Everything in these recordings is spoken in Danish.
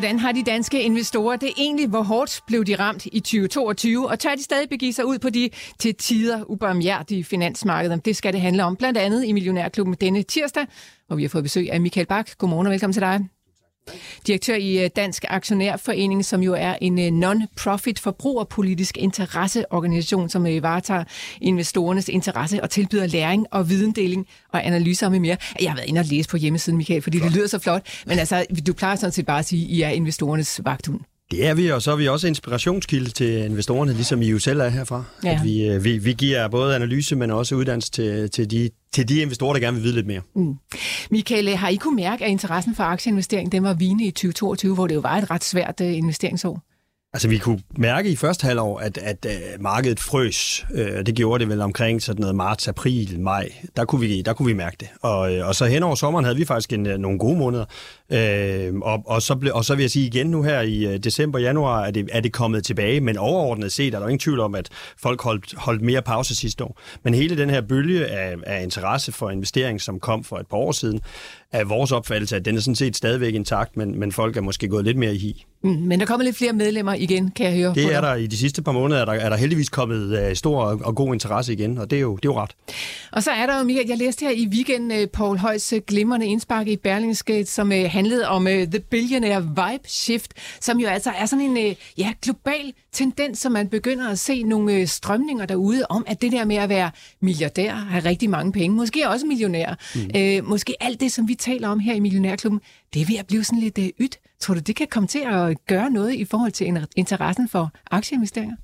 Hvordan har de danske investorer det egentlig? Hvor hårdt blev de ramt i 2022? Og tør de stadig begive sig ud på de til tider ubarmhjertige finansmarkeder? Det skal det handle om, blandt andet i Millionærklubben denne tirsdag, hvor vi har fået besøg af Michael Bak. Godmorgen og velkommen til dig. Direktør i øh, Dansk Aktionærforening, som jo er en øh, non-profit forbrugerpolitisk interesseorganisation, som øh, varetager investorernes interesse og tilbyder læring og videndeling og analyser med mere. Jeg har været inde og læse på hjemmesiden, Michael, fordi det lyder så flot. Men altså, du plejer sådan set bare at sige, at I er investorernes vagthund. Det er vi, og så er vi også inspirationskilde til investorerne, ligesom I jo selv er herfra. Ja. At vi, vi, vi giver både analyse, men også uddannelse til, til, de, til de investorer, der gerne vil vide lidt mere. Mm. Michael, har I kunne mærke, at interessen for aktieinvestering den var vigende i 2022, hvor det jo var et ret svært uh, investeringsår? Altså, vi kunne mærke i første halvår, at, at at markedet frøs. Øh, det gjorde det vel omkring sådan noget marts, april, maj. Der kunne vi, der kunne vi mærke det. Og, øh, og så hen over sommeren havde vi faktisk en, øh, nogle gode måneder. Øh, og, og, så ble, og så vil jeg sige igen nu her i december, januar, er det, er det kommet tilbage. Men overordnet set er der ingen tvivl om, at folk holdt, holdt mere pause sidste år. Men hele den her bølge af, af interesse for investering, som kom for et par år siden, er vores opfattelse, at den er sådan set stadigvæk intakt, men, men folk er måske gået lidt mere i hi. Mm, men der kommer lidt flere medlemmer igen, kan jeg høre. Det er der i de sidste par måneder, er der, er der heldigvis kommet uh, stor og god interesse igen, og det er jo, det er jo ret. Og så er der jo, Michael, jeg læste her i weekenden uh, Paul Højs uh, glimrende indspark i Berlingske, som uh, handlede om uh, The Billionaire Vibe Shift, som jo altså er sådan en uh, ja, global tendens, som man begynder at se nogle uh, strømninger derude om, at det der med at være milliardær, have rigtig mange penge, måske også millionær, mm. uh, måske alt det, som vi taler om her i Millionærklubben, det er ved at blive sådan lidt uh, ydt. Tror du, det kan komme til at gøre noget i forhold til interessen for aktieinvesteringer?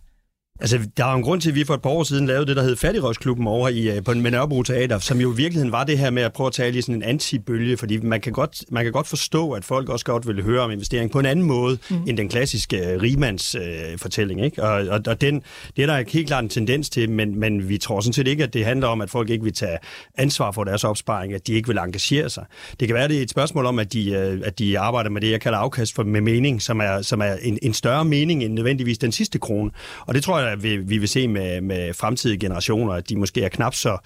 Altså, der er jo en grund til, at vi for et par år siden lavede det, der hed Fattigrøvsklubben over i, på Nørrebro Teater, som jo i virkeligheden var det her med at prøve at tale i sådan en antibølge, fordi man kan, godt, man kan godt forstå, at folk også godt vil høre om investering på en anden måde, mm. end den klassiske uh, rimands uh, fortælling. Ikke? Og, og, og den, det er der helt klart en tendens til, men, men vi tror sådan set ikke, at det handler om, at folk ikke vil tage ansvar for deres opsparing, at de ikke vil engagere sig. Det kan være, det er et spørgsmål om, at de, uh, at de arbejder med det, jeg kalder afkast for, med mening, som er, som er en, en større mening end nødvendigvis den sidste krone. Og det tror jeg, vi, vi vil se med, med fremtidige generationer, at de måske er knap så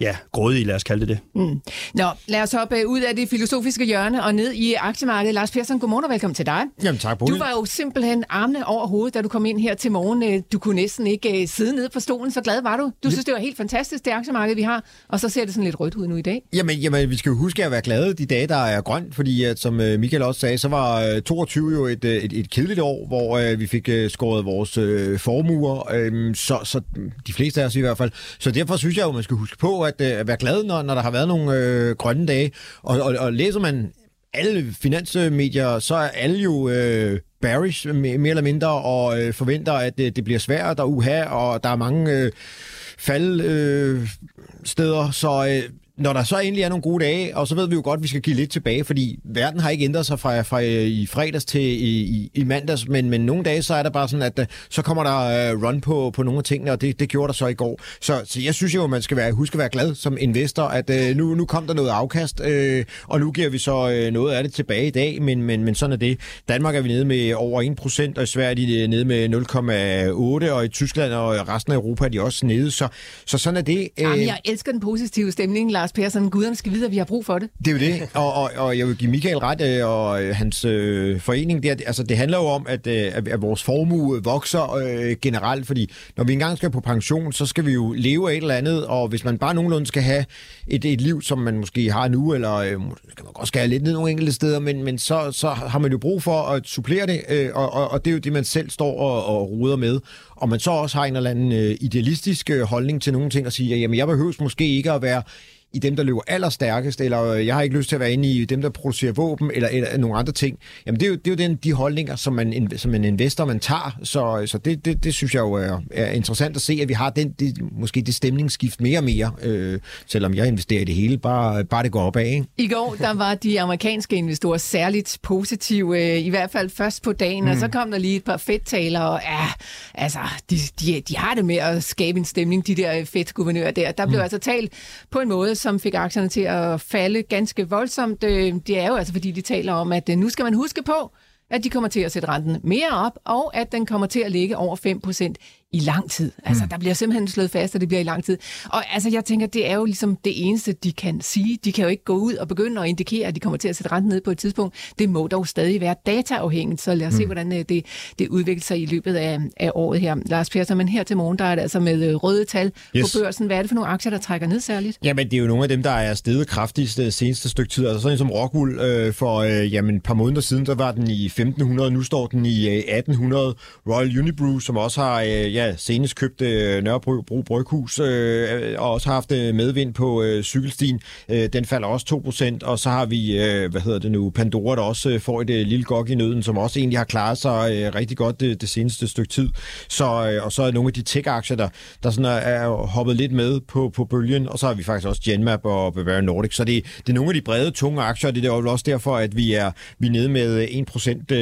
ja, grådige, lad os kalde det det. Mm. Nå, lad os hoppe ud af det filosofiske hjørne og ned i aktiemarkedet. Lars Persson, godmorgen og velkommen til dig. Jamen tak, Du var jo simpelthen armene over hovedet, da du kom ind her til morgen. Du kunne næsten ikke uh, sidde nede på stolen, så glad var du. Du synes, det var helt fantastisk, det aktiemarked, vi har, og så ser det sådan lidt rødt ud nu i dag. Jamen, jamen vi skal jo huske at være glade de dage, der er grønt, fordi at, som Michael også sagde, så var 22 jo et, et, et kedeligt år, hvor uh, vi fik skåret vores uh, formuer øh, så, så de fleste af os i hvert fald. Så derfor synes jeg jo, man skal huske på at, øh, at være glad, når, når der har været nogle øh, grønne dage. Og, og, og læser man alle finansmedier, så er alle jo øh, bearish mere eller mindre, og øh, forventer, at det, det bliver svært at uha, og der er mange øh, faldsteder, øh, steder, så øh, når der så endelig er nogle gode dage, og så ved vi jo godt, at vi skal give lidt tilbage, fordi verden har ikke ændret sig fra, fra i fredags til i, i, i mandags, men, men nogle dage, så er der bare sådan, at så kommer der uh, run på, på nogle af tingene, og det, det gjorde der så i går. Så, så jeg synes jo, at man skal være, huske at være glad som investor, at nu, nu kom der noget afkast, uh, og nu giver vi så noget af det tilbage i dag, men, men, men sådan er det. Danmark er vi nede med over 1%, og i Sverige er de nede med 0,8, og i Tyskland og resten af Europa er de også nede, så, så sådan er det. Jamen, jeg elsker den positive stemning, Lars Persson. Guderne skal vide, at vi har brug for det. Det er jo det, og, og, og jeg vil give Michael ret, øh, og øh, hans øh, forening, det, altså, det handler jo om, at, øh, at vores formue vokser øh, generelt, fordi når vi engang skal på pension, så skal vi jo leve af et eller andet, og hvis man bare nogenlunde skal have et, et liv, som man måske har nu, eller øh, kan man godt skære lidt ned nogle enkelte steder, men, men så, så har man jo brug for at supplere det, øh, og, og, og det er jo det, man selv står og, og ruder med. Og man så også har en eller anden øh, idealistisk øh, holdning til nogle ting, og siger, jamen jeg behøves måske ikke at være i dem, der løber allerstærkest, eller øh, jeg har ikke lyst til at være inde i dem, der producerer våben, eller, eller nogle andre ting. Jamen, det er jo, det er jo den, de holdninger, som, man, som en investor, man tager. Så, så det, det, det synes jeg jo er, er interessant at se, at vi har den, det, måske det stemningsskift mere og mere, øh, selvom jeg investerer i det hele, bare, bare det går opad. Ikke? I går, der var de amerikanske investorer særligt positive, øh, i hvert fald først på dagen, mm. og så kom der lige et par fedttaler, og ja, altså, de, de, de har det med at skabe en stemning, de der fedtguvernører der. Der blev mm. altså talt på en måde, som fik aktierne til at falde ganske voldsomt. Øh, det er jo altså, fordi de taler om, at øh, nu skal man huske på, at de kommer til at sætte renten mere op, og at den kommer til at ligge over 5% i lang tid. Altså, mm. der bliver simpelthen slået fast, at det bliver i lang tid. Og altså, jeg tænker, det er jo ligesom det eneste, de kan sige. De kan jo ikke gå ud og begynde at indikere, at de kommer til at sætte renten ned på et tidspunkt. Det må dog stadig være dataafhængigt, så lad os mm. se, hvordan øh, det, det udvikler sig i løbet af, af året her. Lars Persson, men her til morgen, der er det altså med øh, røde tal yes. på børsen. Hvad er det for nogle aktier, der trækker ned særligt? Jamen, det er jo nogle af dem, der er steget kraftigst det seneste stykke tid. Altså sådan som Rockwool øh, for øh, jamen, et par måneder siden, der var den i 1500, nu står den i øh, 1800. Royal Unibrew, som også har øh, ja, senest købte øh, Nørrebro Bryghus, øh, og også har haft øh, medvind på øh, cykelstien. Øh, den falder også 2%, og så har vi, øh, hvad hedder det nu, Pandora, der også øh, får et øh, lille gok i nøden, som også egentlig har klaret sig øh, rigtig godt det, det seneste stykke tid. Så, øh, og så er nogle af de tech-aktier, der, der sådan er, er hoppet lidt med på, på bølgen, og så har vi faktisk også Genmap og Bavarian Nordic. Så det, det er nogle af de brede, tunge aktier, og det er jo også derfor, at vi er, vi er nede med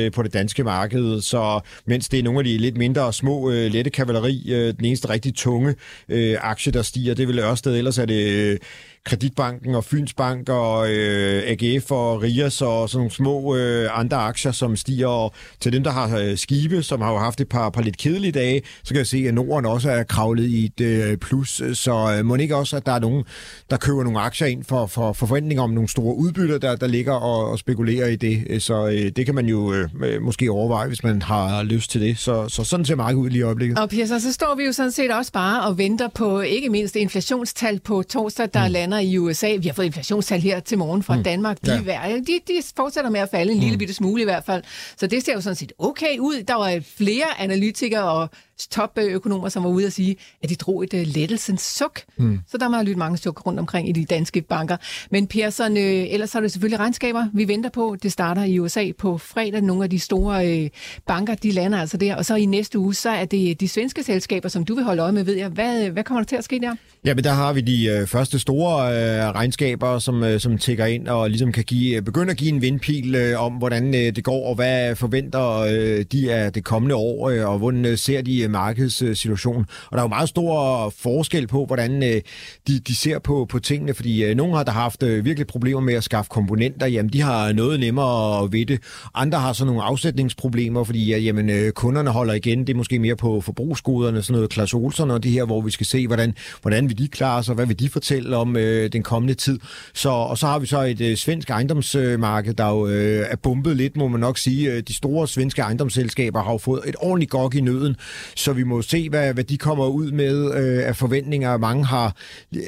1% på det danske marked, så mens det er nogle af de lidt mindre små, øh, lette kavaleri, øh, den eneste rigtig tunge øh, aktie, der stiger. Det vil Ørsted, ellers er det... Øh, Øh, Kreditbanken og Fyns Bank og øh, AGF og Rias og sådan nogle små øh, andre aktier, som stiger. Og til dem, der har øh, skibe, som har jo haft et par, par lidt kedelige dage, så kan jeg se, at Norden også er kravlet i et øh, plus. Så øh, må ikke også, at der er nogen, der køber nogle aktier ind for, for, for forventninger om nogle store udbytter, der, der ligger og, og spekulerer i det. Så øh, det kan man jo øh, måske overveje, hvis man har lyst til det. Så, så sådan ser markedet ud lige i øjeblikket. Og Pia, så står vi jo sådan set også bare og venter på ikke mindst inflationstal på torsdag, der mm. lander lander i USA. Vi har fået inflationstal her til morgen fra mm. Danmark. De, ja. de, de fortsætter med at falde en mm. lille bitte smule i hvert fald. Så det ser jo sådan set okay ud. Der var flere analytikere og topøkonomer, som var ude og sige, at de drog et uh, lettelsens suk. Mm. Så der har lyttet mange suk rundt omkring i de danske banker. Men Persson, øh, ellers har det selvfølgelig regnskaber, vi venter på. Det starter i USA på fredag. Nogle af de store øh, banker, de lander altså der. Og så i næste uge, så er det de svenske selskaber, som du vil holde øje med, ved jeg. Hvad, hvad kommer der til at ske der? Ja, men der har vi de øh, første store øh, regnskaber, som, øh, som tækker ind og ligesom kan give, øh, begynde at give en vindpil øh, om, hvordan øh, det går, og hvad forventer øh, de af det kommende år, øh, og hvordan øh, ser de øh, markedssituation. Og der er jo meget stor forskel på, hvordan øh, de, de ser på, på tingene, fordi øh, nogle har der haft øh, virkelig problemer med at skaffe komponenter, jamen de har noget nemmere ved det. Andre har så nogle afsætningsproblemer, fordi øh, jamen, øh, kunderne holder igen, det er måske mere på forbrugsgoderne, sådan noget Klaas Olsen og det her, hvor vi skal se, hvordan, hvordan vil de klare sig, hvad vil de fortælle om øh, den kommende tid. Så, og så har vi så et øh, svensk ejendomsmarked, der jo øh, er bumpet lidt, må man nok sige. Øh, de store svenske ejendomsselskaber har jo fået et ordentligt gok i nøden, så vi må se, hvad, hvad de kommer ud med øh, af forventninger. Mange har,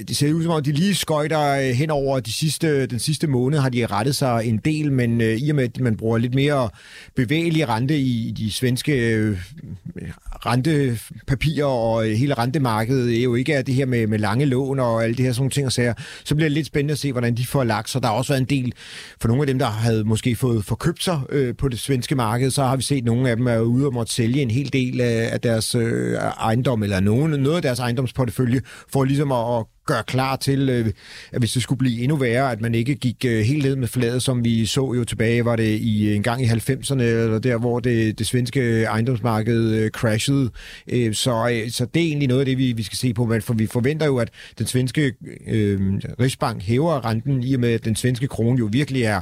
det ser ud som om, de lige skøjter øh, hen over de sidste, den sidste måned, har de rettet sig en del, men øh, i og med, at man bruger lidt mere bevægelig rente i de svenske øh, rentepapirer og øh, hele rentemarkedet, er jo ikke af det her med, med lange lån og alle det her sådan ting og sager, så bliver det lidt spændende at se, hvordan de får lagt. Så der har også været en del, for nogle af dem, der havde måske fået forkøbt sig øh, på det svenske marked, så har vi set, at nogle af dem er ude og måtte sælge en hel del af, af deres øh, ejendom, eller nogen, noget af deres ejendomsportefølje, for ligesom at, at gøre klar til, øh, at hvis det skulle blive endnu værre, at man ikke gik øh, helt ned med fladet, som vi så jo tilbage, var det i øh, en gang i 90'erne, eller der, hvor det, det svenske ejendomsmarked øh, crashede. Øh, så, øh, så det er egentlig noget af det, vi, vi skal se på, men for vi forventer jo, at den svenske øh, Rigsbank hæver renten, i og med, at den svenske krone jo virkelig er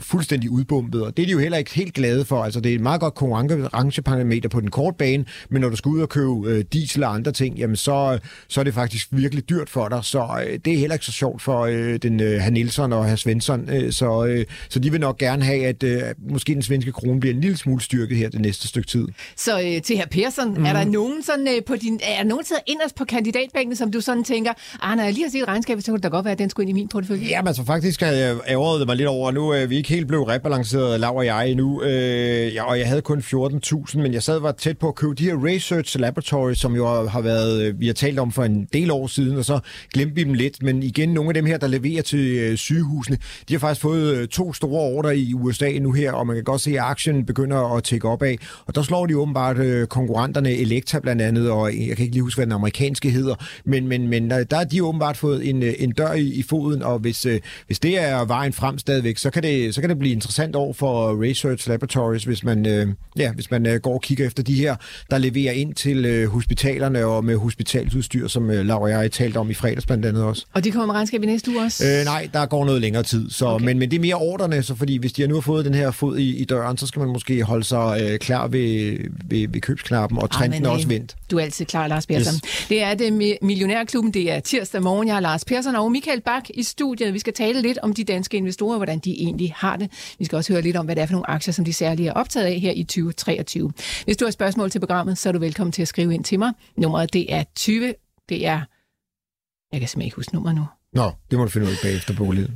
fuldstændig udbumpet, og det er de jo heller ikke helt glade for. Altså, det er et meget godt konkurrenceparameter på den korte bane, men når du skal ud og købe øh, diesel og andre ting, jamen så, så er det faktisk virkelig dyrt for dig, så øh, det er heller ikke så sjovt for øh, den øh, herr Nielsen og herr Svensson, øh, så, øh, så de vil nok gerne have, at øh, måske den svenske krone bliver en lille smule styrket her det næste stykke tid. Så øh, til herr Persson, mm. er der nogen sådan øh, på din, er der nogen tid inderst på kandidatbænken, som du sådan tænker, ah, når jeg lige har set regnskabet, så kunne det da godt være, at den skulle ind i min portefølje? Ja, men så faktisk har jeg ærget mig lidt over, nu øh, vi ikke helt blev rebalanceret, Lav og jeg, endnu. Øh, ja, og jeg havde kun 14.000, men jeg sad var tæt på at købe de her Research Laboratories, som jo har været, øh, vi har talt om for en del år siden, og så glemte vi dem lidt. Men igen, nogle af dem her, der leverer til øh, sygehusene, de har faktisk fået øh, to store ordre i USA nu her, og man kan godt se, at aktien begynder at tække op af. Og der slår de åbenbart øh, konkurrenterne Elektra blandt andet, og jeg kan ikke lige huske, hvad den amerikanske hedder, men, men, men øh, der, har de åbenbart fået en, øh, en dør i, i foden, og hvis, øh, hvis det er vejen frem stadigvæk, så kan det, så kan det blive interessant år for Research Laboratories, hvis man, øh, ja, hvis man øh, går og kigger efter de her, der leverer ind til øh, hospitalerne og med hospitalsudstyr, som øh, Laura og jeg talte om i fredags blandt andet også. Og de kommer med regnskab i næste uge også? Øh, nej, der går noget længere tid, så, okay. men, men det er mere orderne, så fordi hvis de har nu har fået den her fod i, i døren, så skal man måske holde sig øh, klar ved, ved, ved købsknappen, og trenden er også vendt. Du er altid klar, Lars Persson. Yes. Det er det Millionærklubben, det er tirsdag morgen. Jeg har Lars Persson og Michael Bak i studiet. Vi skal tale lidt om de danske investorer, hvordan de egentlig har det. Vi skal også høre lidt om, hvad det er for nogle aktier, som de særligt er optaget af her i 2023. Hvis du har spørgsmål til programmet, så er du velkommen til at skrive ind til mig. Nummeret det er 20, det er, jeg kan simpelthen ikke huske nummer nu. Nå, det må du finde ud af bagefter på lidt.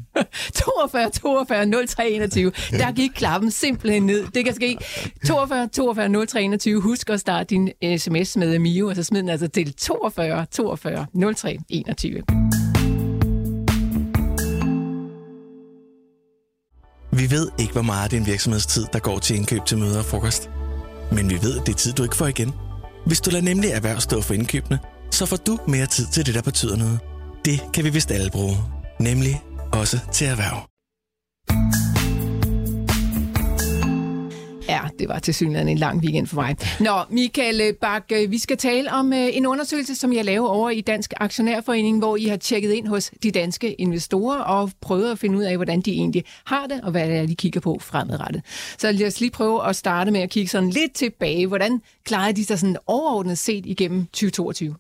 42 42 03 21. Der gik klappen simpelthen ned. Det kan ske. 42 42 03 21. Husk at starte din sms med Mio, og så smid den altså til 42 42 03 21. Vi ved ikke, hvor meget af din virksomhedstid, der går til indkøb til møder og frokost. Men vi ved, at det er tid, du ikke får igen. Hvis du lader nemlig erhverv stå for indkøbene, så får du mere tid til det, der betyder noget. Det kan vi vist alle bruge. Nemlig også til erhverv. Ja, det var til synligheden en lang weekend for mig. Nå, Michael Bak, vi skal tale om øh, en undersøgelse, som jeg laver over i Dansk Aktionærforening, hvor I har tjekket ind hos de danske investorer og prøvet at finde ud af, hvordan de egentlig har det, og hvad det er, de kigger på fremadrettet. Så lad os lige prøve at starte med at kigge sådan lidt tilbage. Hvordan klarede de sig sådan overordnet set igennem 2022?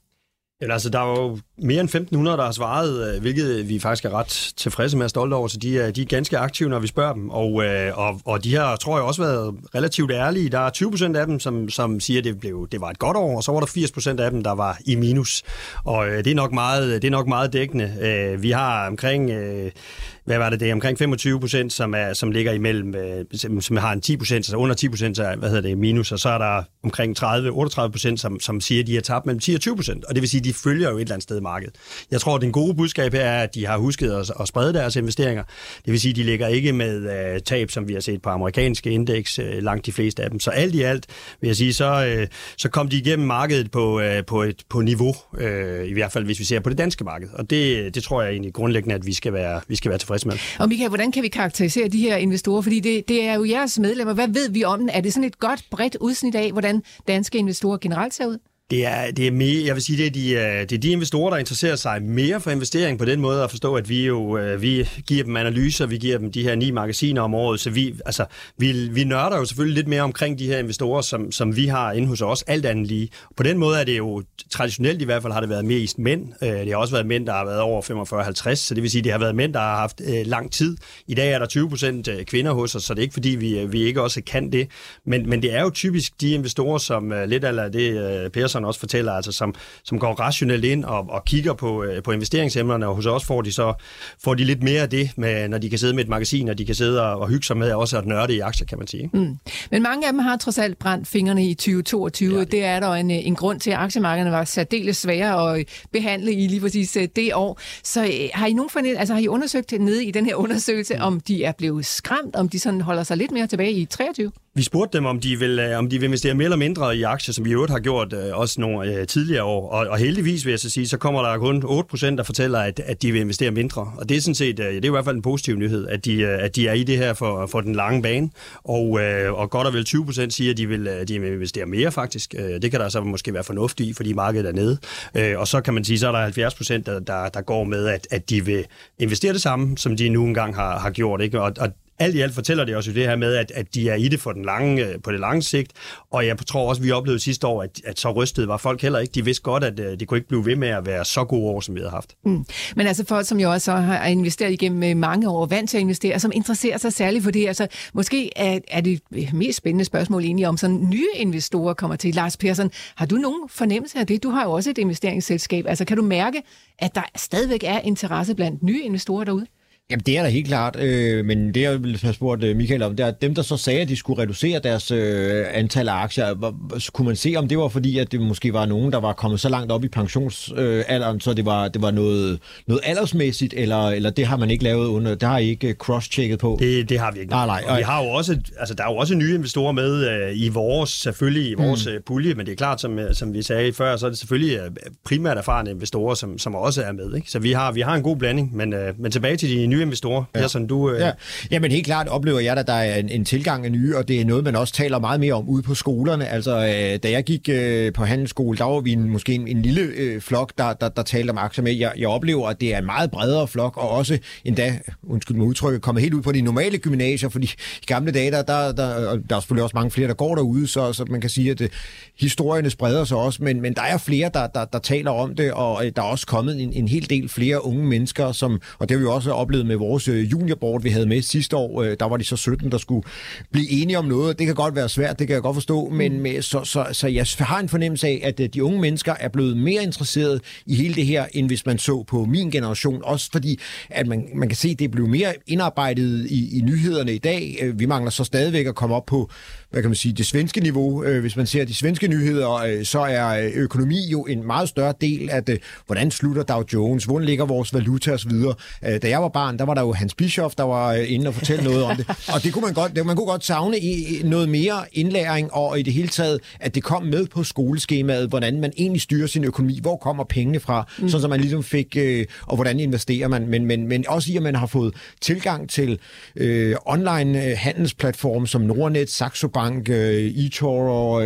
Ja, altså, der var jo mere end 1.500, der har svaret, øh, hvilket vi faktisk er ret tilfredse med og stolte over, så de er, de er ganske aktive, når vi spørger dem. Og, øh, og, og de har, tror jeg, også været relativt ærlige. Der er 20 procent af dem, som, som siger, at det, blev, det var et godt år, og så var der 80 procent af dem, der var i minus. Og øh, det er nok meget, det er nok meget dækkende. Vi har omkring hvad var det, det er omkring 25 procent, som, er, som ligger imellem, som har en 10 procent, altså under 10 procent, hvad hedder det, minus, og så er der omkring 30-38 procent, som, som siger, at de har tabt mellem 10 og 20 procent, og det vil sige, at de følger jo et eller andet sted markedet. Jeg tror, at den gode budskab her er, at de har husket at, at sprede deres investeringer. Det vil sige, at de ligger ikke med uh, tab, som vi har set på amerikanske indeks, uh, langt de fleste af dem. Så alt i alt, vil jeg sige, så, uh, så kom de igennem markedet på, uh, på, et, på niveau, uh, i hvert fald hvis vi ser på det danske marked. Og det, det tror jeg egentlig grundlæggende, at vi skal være, vi skal være tilfredse tilfreds med. Og Michael, hvordan kan vi karakterisere de her investorer? Fordi det, det er jo jeres medlemmer. Hvad ved vi om den? Er det sådan et godt, bredt udsnit af, hvordan danske investorer generelt ser ud? Det er, det er mere, jeg vil sige, det er, de, øh, det er de investorer, der interesserer sig mere for investering på den måde at forstå, at vi jo øh, vi giver dem analyser, vi giver dem de her ni magasiner om året, så vi, altså, vi, vi nørder jo selvfølgelig lidt mere omkring de her investorer, som, som vi har inde hos os, alt andet lige. På den måde er det jo traditionelt i hvert fald har det været mest mænd. Øh, det har også været mænd, der har været over 45-50, så det vil sige, det har været mænd, der har haft lang tid. I dag er der 20 procent kvinder hos os, så det er ikke fordi, vi, vi ikke også kan det. Men, men det er jo typisk de investorer, som lidt af det, Per Persson også fortæller, altså som, som går rationelt ind og, og kigger på, øh, på investeringsemnerne, og hos os får de så får de lidt mere af det, med, når de kan sidde med et magasin, og de kan sidde og, og hygge sig med også at nørde i aktier, kan man sige. Mm. Men mange af dem har trods alt brændt fingrene i 2022. Ja, det. det er der en, en grund til, at aktiemarkederne var særdeles svære at behandle i lige præcis øh, det år. Så øh, har I nogen forned, altså har I undersøgt nede i den her undersøgelse, mm. om de er blevet skræmt, om de sådan holder sig lidt mere tilbage i 23? Vi spurgte dem, om de vil, øh, om de vil investere mere eller mindre i aktier, som vi i øvrigt har gjort øh, også nogle øh, tidligere år. Og, og heldigvis vil jeg så sige, så kommer der kun 8% der fortæller, at, at de vil investere mindre. Og det er sådan set, øh, det er i hvert fald en positiv nyhed, at de, øh, at de er i det her for, for den lange bane. Og, øh, og godt og vel 20% siger, at de vil, øh, de vil investere mere faktisk. Øh, det kan der så måske være fornuft i, fordi markedet er nede. Øh, og så kan man sige, så er der 70% der, der, der går med, at, at de vil investere det samme, som de nu engang har, har gjort. Ikke? Og, og alt i alt fortæller det også jo det her med, at, at de er i det for den lange, øh, på det lange sigt. Og jeg tror også, vi oplevede sidste år, at, at så rystede var folk heller ikke. De vidste godt, at øh, det kunne ikke blive ved med at være så gode år, som vi havde haft. Mm. Men altså folk, som jo også har investeret igennem øh, mange år, vant til at investere, som interesserer sig særligt for det. Altså, måske er, er det mest spændende spørgsmål egentlig om sådan nye investorer kommer til. Lars Persson, har du nogen fornemmelse af det? Du har jo også et investeringsselskab. Altså, kan du mærke, at der stadigvæk er interesse blandt nye investorer derude? Jamen, det er da helt klart, øh, men det jeg ville have spurgt øh, Michael om, det er, at dem, der så sagde, at de skulle reducere deres øh, antal af aktier, hvor, kunne man se, om det var fordi, at det måske var nogen, der var kommet så langt op i pensionsalderen, øh, så det var, det var noget, noget aldersmæssigt, eller, eller det har man ikke lavet under, det har I ikke cross-checket på? Det, det har vi ikke. Nej, nej. Og vi har jo også, altså der er jo også nye investorer med øh, i vores, selvfølgelig i vores mm. Øh, pulje, men det er klart, som, øh, som vi sagde før, så er det selvfølgelig øh, primært erfarne investorer, som, som også er med. Ikke? Så vi har, vi har en god blanding, men, øh, men tilbage til de nye investorer. Ja. sådan, du, øh... ja. Jamen helt klart oplever jeg, at der er en, en tilgang af nye, og det er noget, man også taler meget mere om ude på skolerne. Altså, øh, da jeg gik øh, på handelsskole, der var vi en, måske en, en lille øh, flok, der, der, der talte om aktier med. Jeg, jeg oplever, at det er en meget bredere flok, og også endda, undskyld mig udtrykket, kommet helt ud på de normale gymnasier, fordi i gamle dage, der, der, der, der er selvfølgelig også mange flere, der går derude, så, så man kan sige, at øh, historierne spreder sig også, men, men der er flere, der, der, der taler om det, og øh, der er også kommet en, en hel del flere unge mennesker, som, og det har vi også oplevet med vores øh, juniorboard, vi havde med sidste år, øh, der var de så 17, der skulle blive enige om noget. Det kan godt være svært, det kan jeg godt forstå, mm. men med, så, så, så jeg har en fornemmelse af, at de unge mennesker er blevet mere interesserede i hele det her, end hvis man så på min generation. Også fordi, at man, man kan se, at det blevet mere indarbejdet i, i nyhederne i dag. Vi mangler så stadigvæk at komme op på hvad kan man sige, det svenske niveau. Hvis man ser de svenske nyheder, øh, så er øh, økonomi jo en meget større del af det. Hvordan slutter Dow Jones? Hvordan ligger vores valuta osv.? Da jeg var barn, der var der jo Hans Bischoff, der var inde og fortælle noget om det. Og det kunne man godt, man kunne godt savne i noget mere indlæring, og i det hele taget, at det kom med på skoleskemaet, hvordan man egentlig styrer sin økonomi. Hvor kommer pengene fra? Mm. Sådan, så man ligesom fik, og hvordan investerer man? Men, men, men også i, at man har fået tilgang til øh, online handelsplatforme som Nordnet, Saxo Bank, uh, eToro, uh,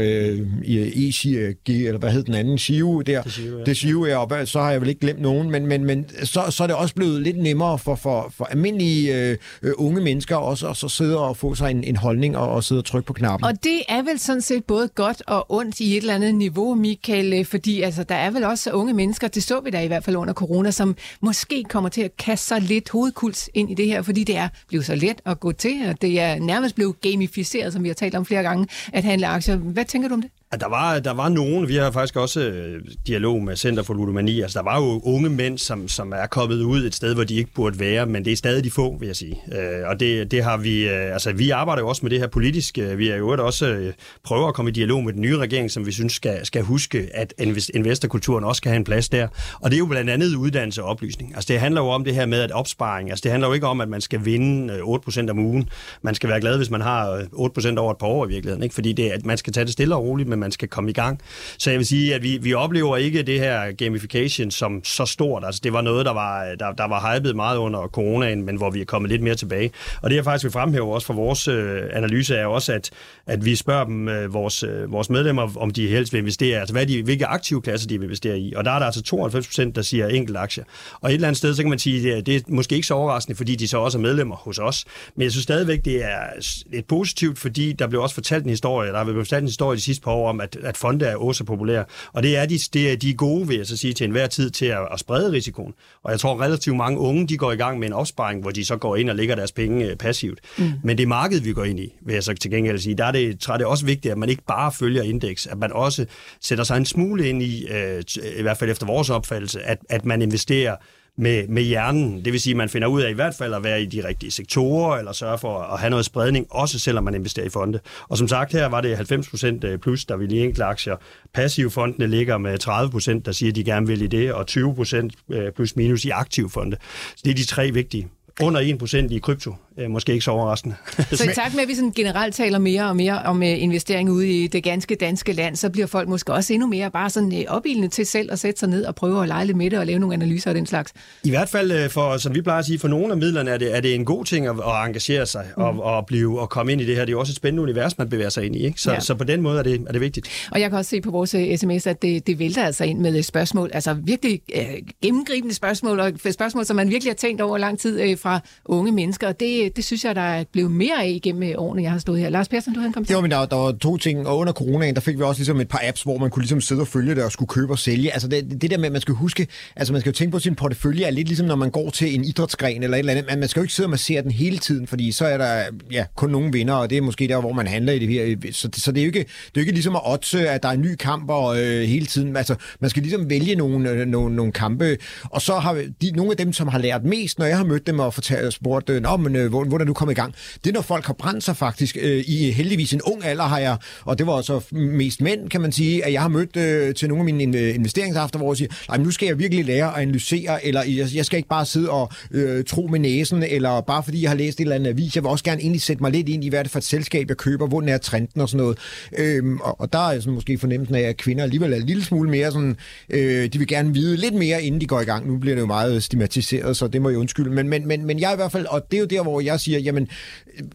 ECG, eller hvad hed den anden, Shio der. Det Shio, ja. Det ja, og så har jeg vel ikke glemt nogen, men, men, men så, så er det også blevet lidt nemmere for, for, for almindelige uh, unge mennesker også at så sidde og få sig en, en holdning og, og sidde og trykke på knappen. Og det er vel sådan set både godt og ondt i et eller andet niveau, Michael, fordi altså, der er vel også unge mennesker, det så vi da i hvert fald under corona, som måske kommer til at kaste sig lidt hovedkuls ind i det her, fordi det er blevet så let at gå til, og det er nærmest blevet gamificeret, som vi har talt om flere gange, at handle aktier. Hvad tænker du om det? Der var, der var nogen, vi har faktisk også øh, dialog med Center for Ludomani, altså der var jo unge mænd, som, som er kommet ud et sted, hvor de ikke burde være, men det er stadig de få, vil jeg sige. Øh, og det, det har vi, øh, altså vi arbejder jo også med det her politisk, øh, vi er jo også øh, prøver at komme i dialog med den nye regering, som vi synes skal, skal huske, at investorkulturen også skal have en plads der. Og det er jo blandt andet uddannelse og oplysning. Altså det handler jo om det her med at opsparing, altså det handler jo ikke om, at man skal vinde øh, 8% om ugen. Man skal være glad, hvis man har 8% over et par år i virkeligheden, ikke? fordi det, at man skal tage det stille og roligt, men man skal komme i gang. Så jeg vil sige, at vi, vi oplever ikke det her gamification som så stort. Altså, det var noget, der var, øh, der, der var hypet meget under coronaen, men hvor vi er kommet lidt mere tilbage. Og det, jeg faktisk vil fremhæve også for vores øh, analyse, er også, at, at vi spørger dem, øh, vores, øh, vores medlemmer, om de helst vil investere, altså hvad de, hvilke aktive klasser de vil investere i. Og der er der altså 92 procent, der siger enkelt aktier. Og et eller andet sted, så kan man sige, at det er måske ikke så overraskende, fordi de så også er medlemmer hos os. Men jeg synes stadigvæk, det er lidt positivt, fordi der blev også fortalt en historie, der har været fortalt en historie de sidste par år om, at, at fonde er også populære. Og det er de, det er de gode, vil jeg så sige, til enhver tid til at, at sprede risikoen. Og jeg tror relativt mange unge, de går i gang med en opsparing, hvor de så går ind og lægger deres penge øh, passivt. Mm. Men det marked, vi går ind i, vil jeg så til gengæld sige, der er det, tror det er også vigtigt, at man ikke bare følger indeks, at man også sætter sig en smule ind i, øh, i hvert fald efter vores opfattelse, at, at man investerer med, med hjernen. Det vil sige, at man finder ud af i hvert fald at være i de rigtige sektorer, eller sørge for at have noget spredning, også selvom man investerer i fonde. Og som sagt, her var det 90% øh, plus, der vil i enkelte aktier. Passive fondene ligger med 30%, der siger, at de gerne vil i det, og 20% øh, plus minus i aktive fonde. Så det er de tre vigtige. Under 1% i krypto øh, måske ikke så overraskende. så i takt med, at vi sådan generelt taler mere og mere om uh, investering ude i det ganske danske land, så bliver folk måske også endnu mere bare sådan uh, opildende til selv at sætte sig ned og prøve at lege lidt med det og lave nogle analyser af den slags. I hvert fald, uh, for, som vi plejer at sige, for nogle af midlerne er det, er det en god ting at, at engagere sig mm. og, og, blive, og komme ind i det her. Det er jo også et spændende univers, man bevæger sig ind i. Ikke? Så, ja. så på den måde er det, er det vigtigt. Og jeg kan også se på vores sms, at det, det vælter altså ind med spørgsmål, altså virkelig uh, gennemgribende spørgsmål, og spørgsmål, som man virkelig har tænkt over lang tid uh, fra unge mennesker. Og det, det, det synes jeg, der er blevet mere af igennem øh, årene, jeg har stået her. Lars Persson, du havde en kommentar? Jo, men der, der var to ting, og under coronaen, der fik vi også ligesom et par apps, hvor man kunne ligesom sidde og følge det og skulle købe og sælge. Altså det, det der med, at man skal huske, altså man skal jo tænke på sin portefølje, er lidt ligesom når man går til en idrætsgren eller et eller andet. men man skal jo ikke sidde og massere den hele tiden, fordi så er der ja, kun nogle vinder, og det er måske der, hvor man handler i det her. Så, så det, er jo ikke, det er jo ikke ligesom at otte, at der er en ny kamp og, øh, hele tiden. Altså, man skal ligesom vælge nogle, øh, nogle, nogle kampe, og så har de, nogle af dem, som har lært mest, når jeg har mødt dem og fortalt, spurgt, øh, Nå, men, øh, hvor der du kommer i gang? Det er, når folk har brændt sig faktisk. Øh, I heldigvis en ung alder har jeg, og det var så mest mænd, kan man sige, at jeg har mødt øh, til nogle af mine investeringsafter, hvor jeg siger, Nej, nu skal jeg virkelig lære at analysere, eller jeg, jeg skal ikke bare sidde og øh, tro med næsen, eller bare fordi jeg har læst et eller andet avis. Jeg vil også gerne egentlig sætte mig lidt ind i, hvad det for et selskab, jeg køber, hvor er trenden og sådan noget. Øhm, og, og der er sådan måske fornemmelsen af, at kvinder alligevel er en lille smule mere sådan, øh, de vil gerne vide lidt mere, inden de går i gang. Nu bliver det jo meget stigmatiseret, så det må jeg undskylde. Men, men, men, men jeg i hvert fald, og det er jo der, hvor jeg siger, jamen,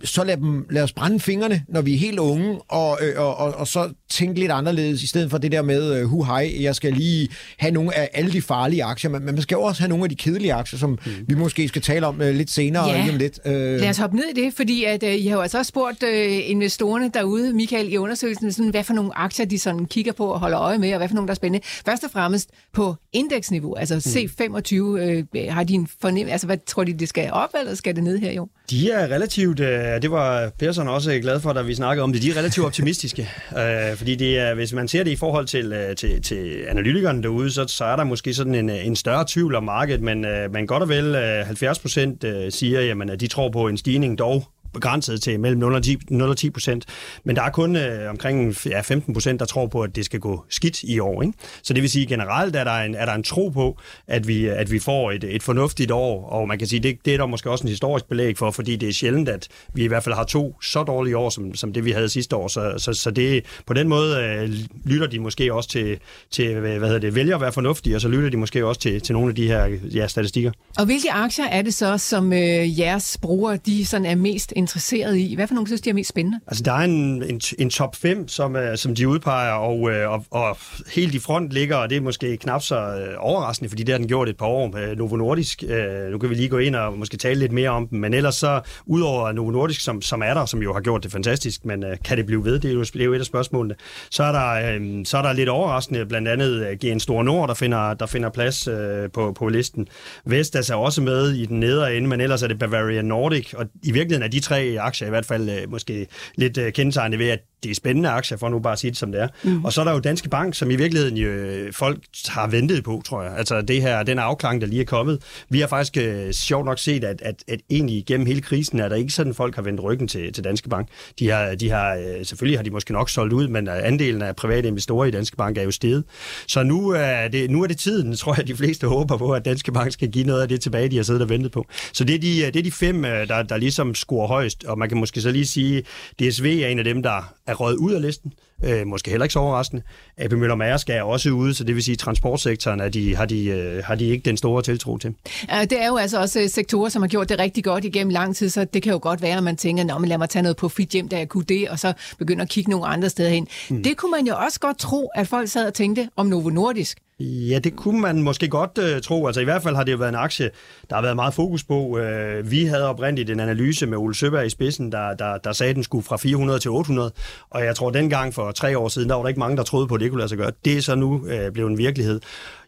så lad, dem, lad os brænde fingrene, når vi er helt unge, og, øh, og, og, og så tænke lidt anderledes, i stedet for det der med, uh, hu hej, jeg skal lige have nogle af alle de farlige aktier, men man skal også have nogle af de kedelige aktier, som mm. vi måske skal tale om uh, lidt senere. Ja. Lige om lidt. Uh... Lad os hoppe ned i det, fordi at, uh, I har jo altså også spurgt uh, investorerne derude, Michael, i undersøgelsen, sådan, hvad for nogle aktier de sådan kigger på og holder øje med, og hvad for nogle, der er spændende. Først og fremmest på indeksniveau, altså C25, uh, har de en fornem... Altså, hvad tror de, det skal op, eller skal det ned her i år? De er relativt, uh, det var Persson også glad for, da vi snakkede om det, de er relativt optimistiske. uh, fordi det er, hvis man ser det i forhold til, uh, til, til analytikerne derude, så, så er der måske sådan en, en større tvivl om markedet, men, uh, men godt og vel uh, 70 procent uh, siger, jamen, at de tror på en stigning dog begrænset til mellem 0 og 10, 0 og 10 procent. Men der er kun øh, omkring ja, 15 procent, der tror på, at det skal gå skidt i år. Ikke? Så det vil sige, generelt er der en, er der en tro på, at vi, at vi får et, et fornuftigt år. Og man kan sige, det, det er der måske også en historisk belæg for, fordi det er sjældent, at vi i hvert fald har to så dårlige år, som, som det vi havde sidste år. Så, så, så det, på den måde øh, lytter de måske også til, til øh, hvad hedder det, vælger at være fornuftige, og så lytter de måske også til, til nogle af de her ja, statistikker. Og hvilke aktier er det så, som øh, jeres brugere de sådan er mest interesseret i? Hvad for nogle synes de er mest spændende? Altså, der er en, en, en top 5, som, uh, som de udpeger, og, uh, og, og helt i front ligger, og det er måske knap så uh, overraskende, fordi det har den gjort et par år med Novo Nordisk. Uh, nu kan vi lige gå ind og måske tale lidt mere om dem, men ellers så, udover Novo Nordisk, som, som er der, som jo har gjort det fantastisk, men uh, kan det blive ved? Det er, jo, det er jo et af spørgsmålene. Så er der, så er der lidt overraskende, blandt andet GN Store Nord, der finder, der finder plads uh, på, på listen. Vestas er også med i den nedre ende, men ellers er det Bavaria Nordic, og i virkeligheden er de tre aktier i hvert fald øh, måske lidt øh, kendetegnet ved, at det er spændende aktier, for nu bare at sige det, som det er. Mm. Og så er der jo Danske Bank, som i virkeligheden jo, øh, folk har ventet på, tror jeg. Altså det her, den afklaring, der lige er kommet. Vi har faktisk øh, sjovt nok set, at, at, at egentlig gennem hele krisen er der ikke sådan, folk har vendt ryggen til, til Danske Bank. De har, de har, øh, selvfølgelig har de måske nok solgt ud, men andelen af private investorer i Danske Bank er jo steget. Så nu er, det, nu er det tiden, tror jeg, de fleste håber på, at Danske Bank skal give noget af det tilbage, de har siddet og ventet på. Så det er de, det er de fem, der, der ligesom scorer højst, og man kan måske så lige sige, DSV er en af dem, der er røget ud af listen. Øh, måske heller ikke så overraskende. AP Møller Mærsk er også ude, så det vil sige, at transportsektoren er de, har, de, øh, har de ikke den store tiltro til. Det er jo altså også øh, sektorer, som har gjort det rigtig godt igennem lang tid, så det kan jo godt være, at man tænker, men lad mig tage noget profit hjem, da jeg kunne det, og så begynder at kigge nogle andre steder hen. Mm. Det kunne man jo også godt tro, at folk sad og tænkte om Novo Nordisk. Ja, det kunne man måske godt øh, tro. Altså i hvert fald har det jo været en aktie, der har været meget fokus på. Øh, vi havde oprindeligt en analyse med Ole Søberg i spidsen, der, der, der sagde, at den skulle fra 400 til 800. Og jeg tror, dengang for tre år siden, der var der ikke mange, der troede på, at det kunne lade sig gøre. Det er så nu øh, blevet en virkelighed.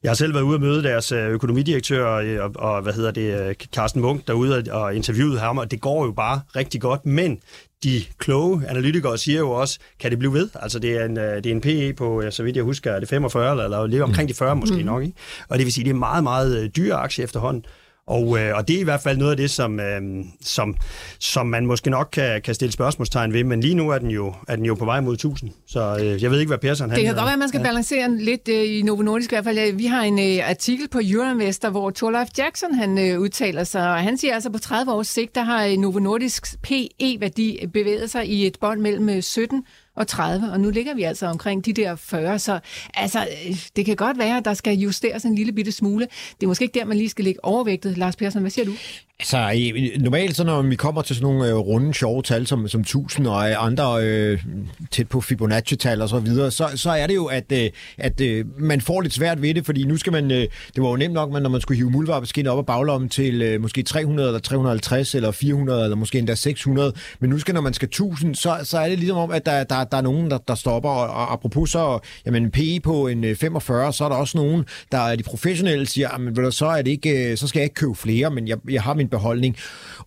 Jeg har selv været ude og møde deres øh, økonomidirektør øh, og, og hvad hedder det, øh, Carsten Munk derude og interviewet ham, og det går jo bare rigtig godt, men de kloge analytikere siger jo også, kan det blive ved? Altså det er en, det er en PE på, så vidt jeg husker, er det 45 eller, eller lige omkring de 40 måske mm. nok. Ikke? Og det vil sige, det er meget, meget dyr aktie efterhånden. Og, øh, og det er i hvert fald noget af det, som, øh, som, som man måske nok kan, kan stille spørgsmålstegn ved, men lige nu er den jo, er den jo på vej mod 1000. Så øh, jeg ved ikke, hvad Persson han... Det kan godt være, at man skal ja. balancere lidt øh, i Novo Nordisk i hvert fald. Vi har en øh, artikel på Euroinvestor, hvor Torleif Jackson han øh, udtaler sig, og han siger altså, på 30 års sigt, der har Novo Nordisks PE-værdi bevæget sig i et bånd mellem 17 og 30, og nu ligger vi altså omkring de der 40, så altså, øh, det kan godt være, at der skal justeres en lille bitte smule. Det er måske ikke der, man lige skal ligge overvægtet. Lars Persson, hvad siger du? Altså, normalt så når vi kommer til sådan nogle øh, runde, sjove tal som, som 1000 og øh, andre øh, tæt på Fibonacci-tal og så videre, så, så er det jo, at, øh, at øh, man får lidt svært ved det, fordi nu skal man, øh, det var jo nemt nok, men når man skulle hive muldvarpeskin op af baglommen til øh, måske 300 eller 350 eller 400 eller måske endda 600, men nu skal, når man skal 1000, så, så er det ligesom om, at der, der, der er nogen, der, der stopper, og, og apropos så, jamen PE på en øh, 45, så er der også nogen, der er de professionelle, siger, ah, jamen, så, er det ikke, øh, så skal jeg ikke købe flere, men jeg, jeg har min beholdning.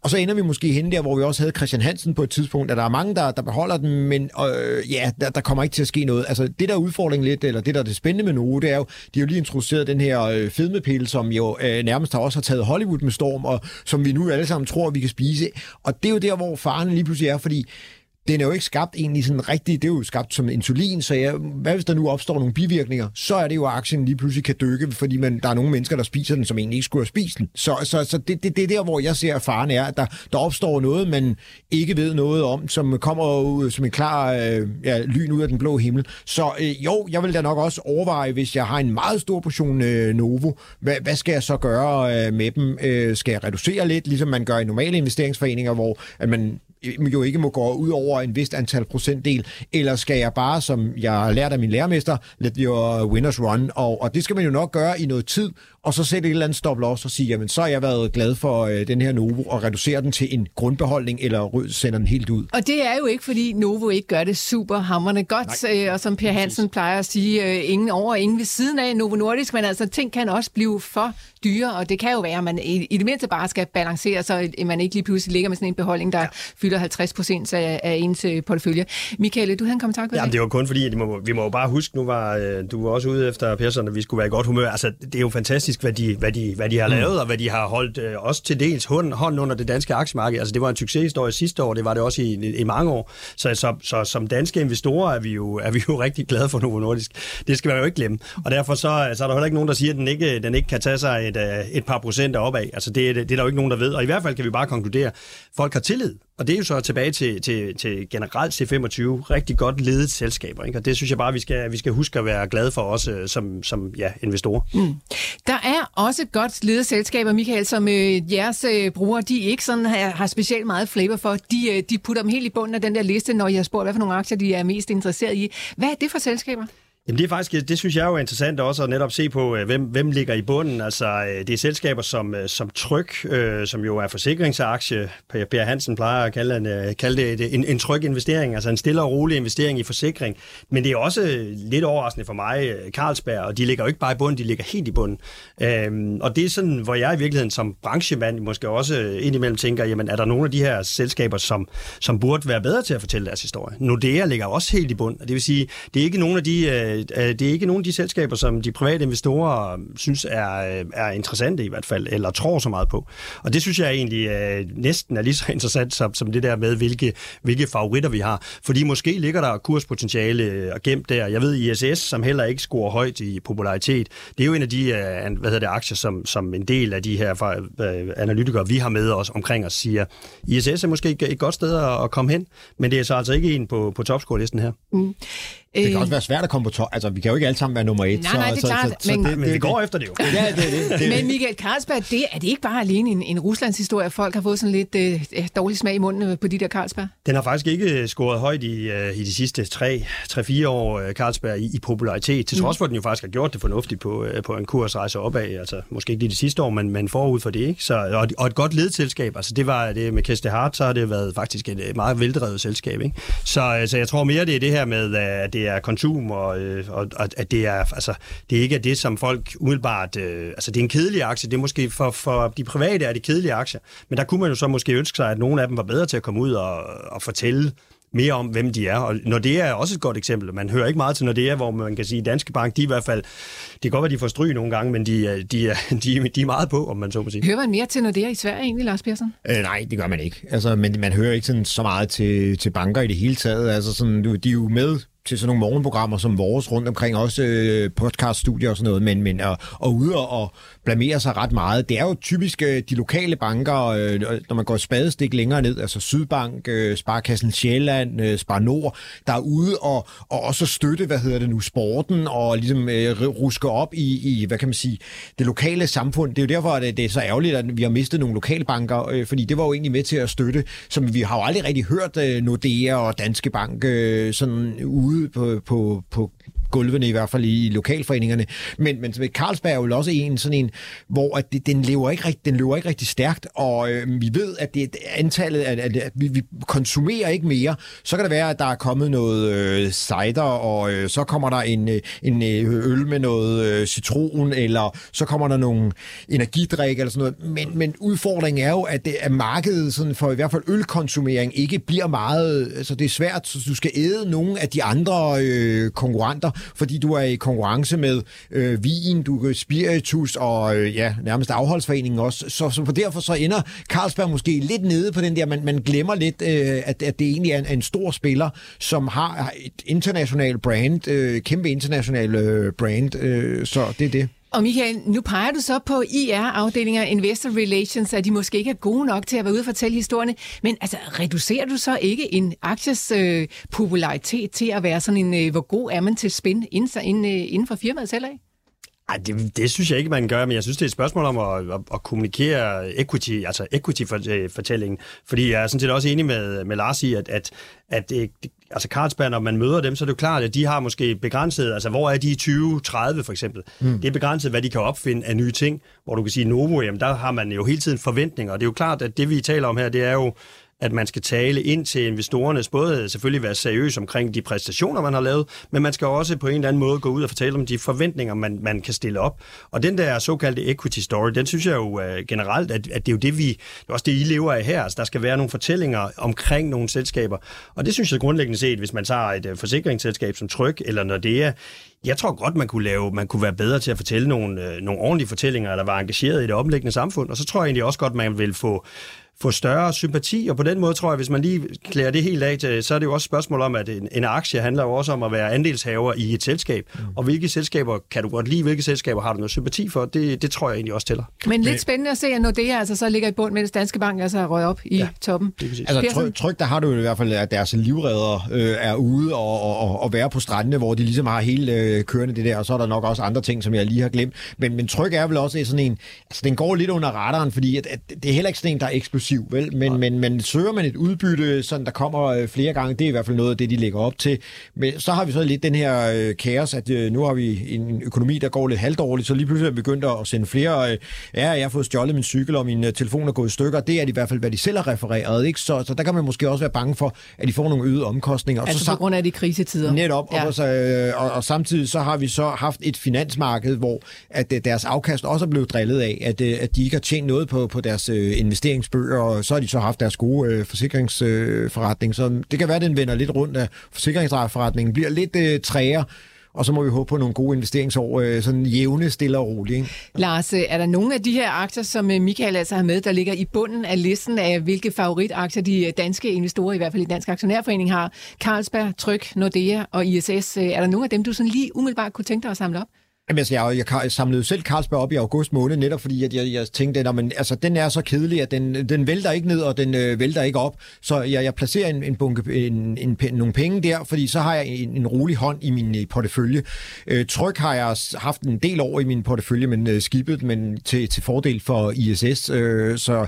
Og så ender vi måske hen der, hvor vi også havde Christian Hansen på et tidspunkt, at der er mange, der, der beholder den, men øh, ja, der, der kommer ikke til at ske noget. Altså det der udfordring lidt, eller det der er det spændende med Novo, det er jo, de har jo lige introduceret den her øh, fedmepille, som jo øh, nærmest har også har taget Hollywood med storm, og som vi nu alle sammen tror, vi kan spise. Og det er jo der, hvor faren lige pludselig er, fordi den er jo ikke skabt egentlig sådan rigtig, det er jo skabt som insulin, så ja, hvad hvis der nu opstår nogle bivirkninger, så er det jo, at aktien lige pludselig kan dykke, fordi man, der er nogle mennesker, der spiser den, som egentlig ikke skulle have spist den. Så, så, så det, det, det er der, hvor jeg ser, at faren er, at der, der opstår noget, man ikke ved noget om, som kommer ud som en klar øh, ja, lyn ud af den blå himmel. Så øh, jo, jeg vil da nok også overveje, hvis jeg har en meget stor portion øh, Novo, hvad, hvad skal jeg så gøre øh, med dem? Øh, skal jeg reducere lidt, ligesom man gør i normale investeringsforeninger, hvor at man Øh, jo ikke må gå ud over en vist antal procentdel, eller skal jeg bare, som jeg har lært af min lærermester, let your winners run, og, og det skal man jo nok gøre i noget tid, og så sætte et eller andet stop loss og sige, jamen så har jeg været glad for øh, den her Novo, og reducere den til en grundbeholdning, eller sender den helt ud. Og det er jo ikke, fordi Novo ikke gør det super hammerende godt, øh, og som Per Hansen plejer at sige, øh, ingen over, ingen ved siden af Novo Nordisk, men altså ting kan også blive for dyre, og det kan jo være, at man i, i det mindste bare skal balancere, så man ikke lige pludselig ligger med sådan en beholdning, der ja. fylder 50 procent af, af ens øh, portefølje. Michael, du havde en kommentar? Ja, det var kun fordi, at vi må, vi må jo bare huske, nu var øh, du var også ude efter Persson, at vi skulle være i godt humør. Altså, det er jo fantastisk, hvad de, hvad de, hvad de har mm. lavet, og hvad de har holdt øh, også til dels hånd, hånd under det danske aktiemarked. Altså, det var en succeshistorie sidste år, det var det også i, i, i mange år. Så, så, så, som danske investorer er vi, jo, er vi jo rigtig glade for Novo Nordisk. Det skal man jo ikke glemme. Og derfor så, så er der heller ikke nogen, der siger, at den ikke, den ikke kan tage sig et, et par procent opad. Altså, det, det er der jo ikke nogen, der ved. Og i hvert fald kan vi bare konkludere, at folk har tillid og det er jo så tilbage til, til, til generelt C25, rigtig godt ledet selskaber. Ikke? Og det synes jeg bare, vi skal, vi skal huske at være glade for også øh, som, som ja, investorer. Mm. Der er også godt ledet selskaber, Michael, som øh, jeres øh, brugere, de ikke sådan har, har specielt meget flavor for. De, øh, de putter dem helt i bunden af den der liste, når jeg har spurgt, hvad for nogle aktier de er mest interesseret i. Hvad er det for selskaber? Jamen det er faktisk, det synes jeg er jo interessant også at netop se på, øh, hvem, hvem ligger i bunden. Altså øh, det er selskaber som, øh, som Tryk, øh, som jo er forsikringsaktie. Per Hansen plejer at kalde, en, kalde det en, en tryg investering, altså en stille og rolig investering i forsikring. Men det er også lidt overraskende for mig, Carlsberg, og de ligger jo ikke bare i bunden, de ligger helt i bunden. Øhm, og det er sådan, hvor jeg i virkeligheden som branchemand måske også indimellem tænker, jamen er der nogle af de her selskaber, som, som burde være bedre til at fortælle deres historie? Nordea ligger også helt i bunden, det vil sige, det er ikke nogen af de Øh, det er ikke nogen af de selskaber, som de private investorer synes er, er interessante i hvert fald, eller tror så meget på. Og det synes jeg egentlig øh, næsten er lige så interessant som, som det der med, hvilke, hvilke favoritter vi har. Fordi måske ligger der kurspotentiale øh, og gemt der. Jeg ved, ISS, som heller ikke scorer højt i popularitet, det er jo en af de øh, hvad hedder det, aktier, som, som en del af de her analytikere, vi har med os omkring os, siger, ISS er måske et godt sted at komme hen, men det er så altså ikke en på, på topscore-listen her. Mm. Det kan øh, også være svært at komme på top. Altså, vi kan jo ikke alle sammen være nummer et. Nej, nej, det er så, klart. Så, så, men, så det, men vi går efter det jo. ja, det, det, det, men Michael Carlsberg, det, er det ikke bare alene en, en Ruslands historie, folk har fået sådan lidt øh, dårlig smag i munden øh, på de der Carlsberg? Den har faktisk ikke øh, scoret højt i, øh, i de sidste 3-4 år, øh, Carlsberg, i, i popularitet. Til trods for, at den jo faktisk har gjort det fornuftigt på, øh, på en kursrejse opad. Altså, måske ikke lige de sidste år, men, men forud for det. Ikke? Så, og, og et godt ledselskab. Altså, det var det med Keste Hart, så har det været faktisk et meget veldrevet selskab. Ikke? Så, så jeg tror mere, det er det her med, at det er konsum og og, øh, og, og at det er altså det er ikke er det som folk umiddelbart øh, altså det er en kedelig aktie det er måske for, for de private er det kedelige aktier men der kunne man jo så måske ønske sig at nogle af dem var bedre til at komme ud og, og fortælle mere om, hvem de er. Og når det er også et godt eksempel. Man hører ikke meget til når det er, hvor man kan sige, at Danske Bank, de i hvert fald, det kan godt være, de får stryg nogle gange, men de, de, de, de er meget på, om man så må sige. Hører man mere til når det er i Sverige egentlig, Lars Persson? Øh, nej, det gør man ikke. Altså, men man hører ikke sådan så meget til, til banker i det hele taget. Altså, sådan, de er jo med til sådan nogle morgenprogrammer som vores rundt omkring, også øh, podcaststudier og sådan noget, men, men og, og ude og, og blamere sig ret meget. Det er jo typisk øh, de lokale banker, øh, når man går et spadestik længere ned, altså Sydbank, øh, Sparkassen Sjælland, øh, Spar Nord, der er ude og, og også støtte, hvad hedder det nu, sporten, og ligesom øh, ruske op i, i, hvad kan man sige, det lokale samfund. Det er jo derfor, at det, det er så ærgerligt, at vi har mistet nogle lokalbanker, øh, fordi det var jo egentlig med til at støtte, som vi har jo aldrig rigtig hørt øh, Nordea og Danske Bank øh, sådan ude på, på, på gulvene i hvert fald i lokalforeningerne. Men, men Carlsberg er jo også en sådan en, hvor at det, den, lever ikke rigtig, den lever ikke rigtig stærkt, og øh, vi ved, at det antallet, at, at, at vi, vi konsumerer ikke mere. Så kan det være, at der er kommet noget øh, cider, og øh, så kommer der en, øh, en øh, øl med noget øh, citron, eller så kommer der nogle energidrik eller sådan noget. Men, men udfordringen er jo, at, det, at markedet sådan for i hvert fald ølkonsumering ikke bliver meget... Altså det er svært, så du skal æde nogle af de andre øh, konkurrenter, fordi du er i konkurrence med øh, vin, du spiritus og øh, ja, nærmest afholdsforeningen også. Så, så derfor så ender Carlsberg måske lidt nede på den der, man, man glemmer lidt, øh, at, at det egentlig er en, en stor spiller, som har et internationalt brand, øh, kæmpe internationalt øh, brand, øh, så det er det. Og Michael, nu peger du så på IR-afdelinger Investor Relations, at de måske ikke er gode nok til at være ude og fortælle historierne. Men altså, reducerer du så ikke en akties øh, popularitet til at være sådan en, øh, hvor god er man til spin inden, inden, øh, inden for firmaet selv af? Ej, det, det synes jeg ikke, man gør, men jeg synes, det er et spørgsmål om at, at, at kommunikere equity, altså equity-fortællingen. Fordi jeg er sådan set også enig med, med Lars i, at, at, at det, altså Carlsberg, når man møder dem, så er det jo klart, at de har måske begrænset, altså hvor er de i 2030 for eksempel? Mm. Det er begrænset, hvad de kan opfinde af nye ting, hvor du kan sige Novo, jamen der har man jo hele tiden forventninger, og det er jo klart, at det vi taler om her, det er jo at man skal tale ind til investorerne, både selvfølgelig være seriøs omkring de præstationer, man har lavet, men man skal også på en eller anden måde gå ud og fortælle om de forventninger, man, man kan stille op. Og den der såkaldte equity story, den synes jeg jo uh, generelt, at, at det er jo det, vi, det er også det, I lever af her. Altså, der skal være nogle fortællinger omkring nogle selskaber. Og det synes jeg grundlæggende set, hvis man tager et uh, forsikringsselskab som Tryg, eller Nordea, jeg tror godt, man kunne, lave, man kunne være bedre til at fortælle nogle, øh, nogle ordentlige fortællinger, eller være engageret i det omlæggende samfund. Og så tror jeg egentlig også godt, man vil få få større sympati, og på den måde tror jeg, hvis man lige klæder det helt af til, så er det jo også et spørgsmål om, at en, en aktie handler jo også om at være andelshaver i et selskab. Mm. Og hvilke selskaber kan du godt lide, hvilke selskaber har du noget sympati for, det, det tror jeg egentlig også tæller. Men lidt spændende at se, at Nordea altså så ligger i bund, mens Danske Bank altså røget op i ja, toppen. Altså tryk, tryk, der har du i hvert fald, at deres livredder øh, er ude og, og, og være på strandene, hvor de ligesom har hele øh, kørende det der, og så er der nok også andre ting, som jeg lige har glemt. Men, men tryk er vel også sådan en, altså den går lidt under radaren, fordi at, at det er heller ikke sådan en, der er eksplosiv, vel? Men, men, men søger man et udbytte, sådan der kommer øh, flere gange, det er i hvert fald noget af det, de lægger op til. Men så har vi så lidt den her øh, kaos, at øh, nu har vi en økonomi, der går lidt halvdårligt, så lige pludselig er vi begyndt at sende flere, øh, ja, jeg har fået stjålet min cykel, og min øh, telefon er gået i stykker. Det er i hvert fald, hvad de selv har refereret, ikke? Så, så der kan man måske også være bange for, at de får nogle øgede omkostninger. Altså så, på grund af de krisetider. Netop, ja. og, så, øh, og, og samtidig så har vi så haft et finansmarked, hvor at øh, deres afkast også er blevet drillet af, at, øh, at de ikke har tjent noget på, på deres øh, investeringsbøger, og så har de så haft deres gode øh, forsikringsforretning. Øh, så det kan være, at den vender lidt rundt, af forsikringsforretningen bliver lidt øh, træer, og så må vi håbe på nogle gode investeringsår, øh, sådan jævne, stille og roligt. Ikke? Lars, øh, er der nogle af de her aktier, som øh, Michael altså har med, der ligger i bunden af listen af, hvilke favoritaktier de øh, danske investorer, i hvert fald i Dansk Aktionærforening, har? Carlsberg, Tryg, Nordea og ISS. Er der nogle af dem, du sådan lige umiddelbart kunne tænke dig at samle op? Jamen, altså, jeg, jeg samlede selv Carlsberg op i august måned, netop fordi at jeg, jeg tænkte, at men, altså, den er så kedelig, at den, den vælter ikke ned, og den øh, vælter ikke op. Så jeg, jeg placerer en, en bunke, en, en, en, nogle penge der, fordi så har jeg en, en rolig hånd i min øh, portefølje. Øh, tryk har jeg haft en del over i min portefølje, men øh, skibet men til, til fordel for ISS. Øh, så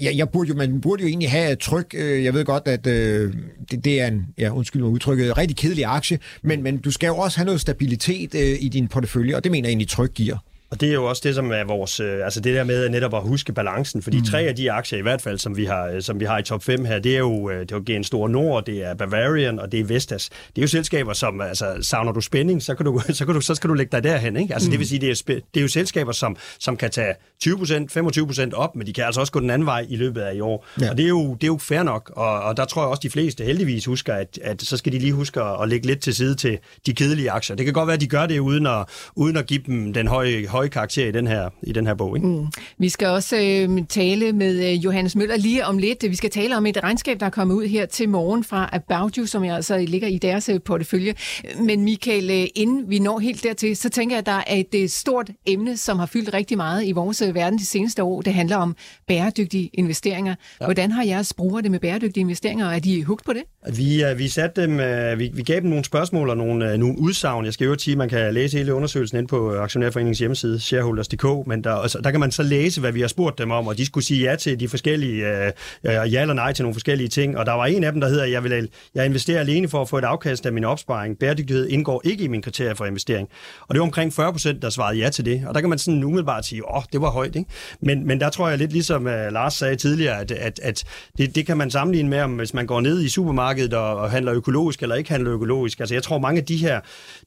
jeg, jeg burde jo, man burde jo egentlig have tryk. Øh, jeg ved godt, at øh, det, det er en, ja, undskyld mig udtrykket, rigtig kedelig aktie, men, men du skal jo også have noget stabilitet øh, i din portefølje selvfølgelig, og det mener jeg egentlig tryg giver. Og det er jo også det, som er vores, øh, altså det der med netop at huske balancen, fordi mm. tre af de aktier i hvert fald, som vi har, som vi har i top 5 her, det er jo, øh, det er jo Store Nord, det er Bavarian, og det er Vestas. Det er jo selskaber, som, altså, savner du spænding, så, kan du, så, kan du, så skal du lægge dig derhen, ikke? Altså mm. det vil sige, det er, det er jo selskaber, som, som kan tage 20%, 25% op, men de kan altså også gå den anden vej i løbet af i år. Ja. Og det er, jo, det er jo fair nok, og, og der tror jeg også, de fleste heldigvis husker, at, at så skal de lige huske at, lægge lidt til side til de kedelige aktier. Det kan godt være, at de gør det uden at, uden at give dem den høje, høje høje karakter i den her, i den her bog. Ikke? Mm. Vi skal også øh, tale med øh, Johannes Møller lige om lidt. Vi skal tale om et regnskab, der er kommet ud her til morgen fra About You, som jeg altså ligger i deres øh, portefølje. Men Michael, øh, inden vi når helt dertil, så tænker jeg, at der er et øh, stort emne, som har fyldt rigtig meget i vores øh, verden de seneste år. Det handler om bæredygtige investeringer. Ja. Hvordan har jeres brugere det med bæredygtige investeringer, og er de hugt på det? Vi, uh, vi, satte dem, uh, vi, vi gav dem nogle spørgsmål og nogle, uh, nogle udsagn. Jeg skal jo sige, at man kan læse hele undersøgelsen ind på Aktionærforeningens hjemmeside, shareholders.dk, men der, altså, der kan man så læse, hvad vi har spurgt dem om, og de skulle sige ja til de forskellige, uh, ja eller nej til nogle forskellige ting. Og der var en af dem, der hedder, jeg vil jeg investerer alene for at få et afkast af min opsparing. Bæredygtighed indgår ikke i mine kriterier for investering. Og det var omkring 40 procent, der svarede ja til det. Og der kan man sådan umiddelbart sige, åh, oh, det var højt. Ikke? Men, men der tror jeg lidt ligesom uh, Lars sagde tidligere, at, at, at det, det kan man sammenligne med, om hvis man går ned i supermarkedet og, og handler økologisk eller ikke handler økologisk. Altså jeg tror, mange af de her,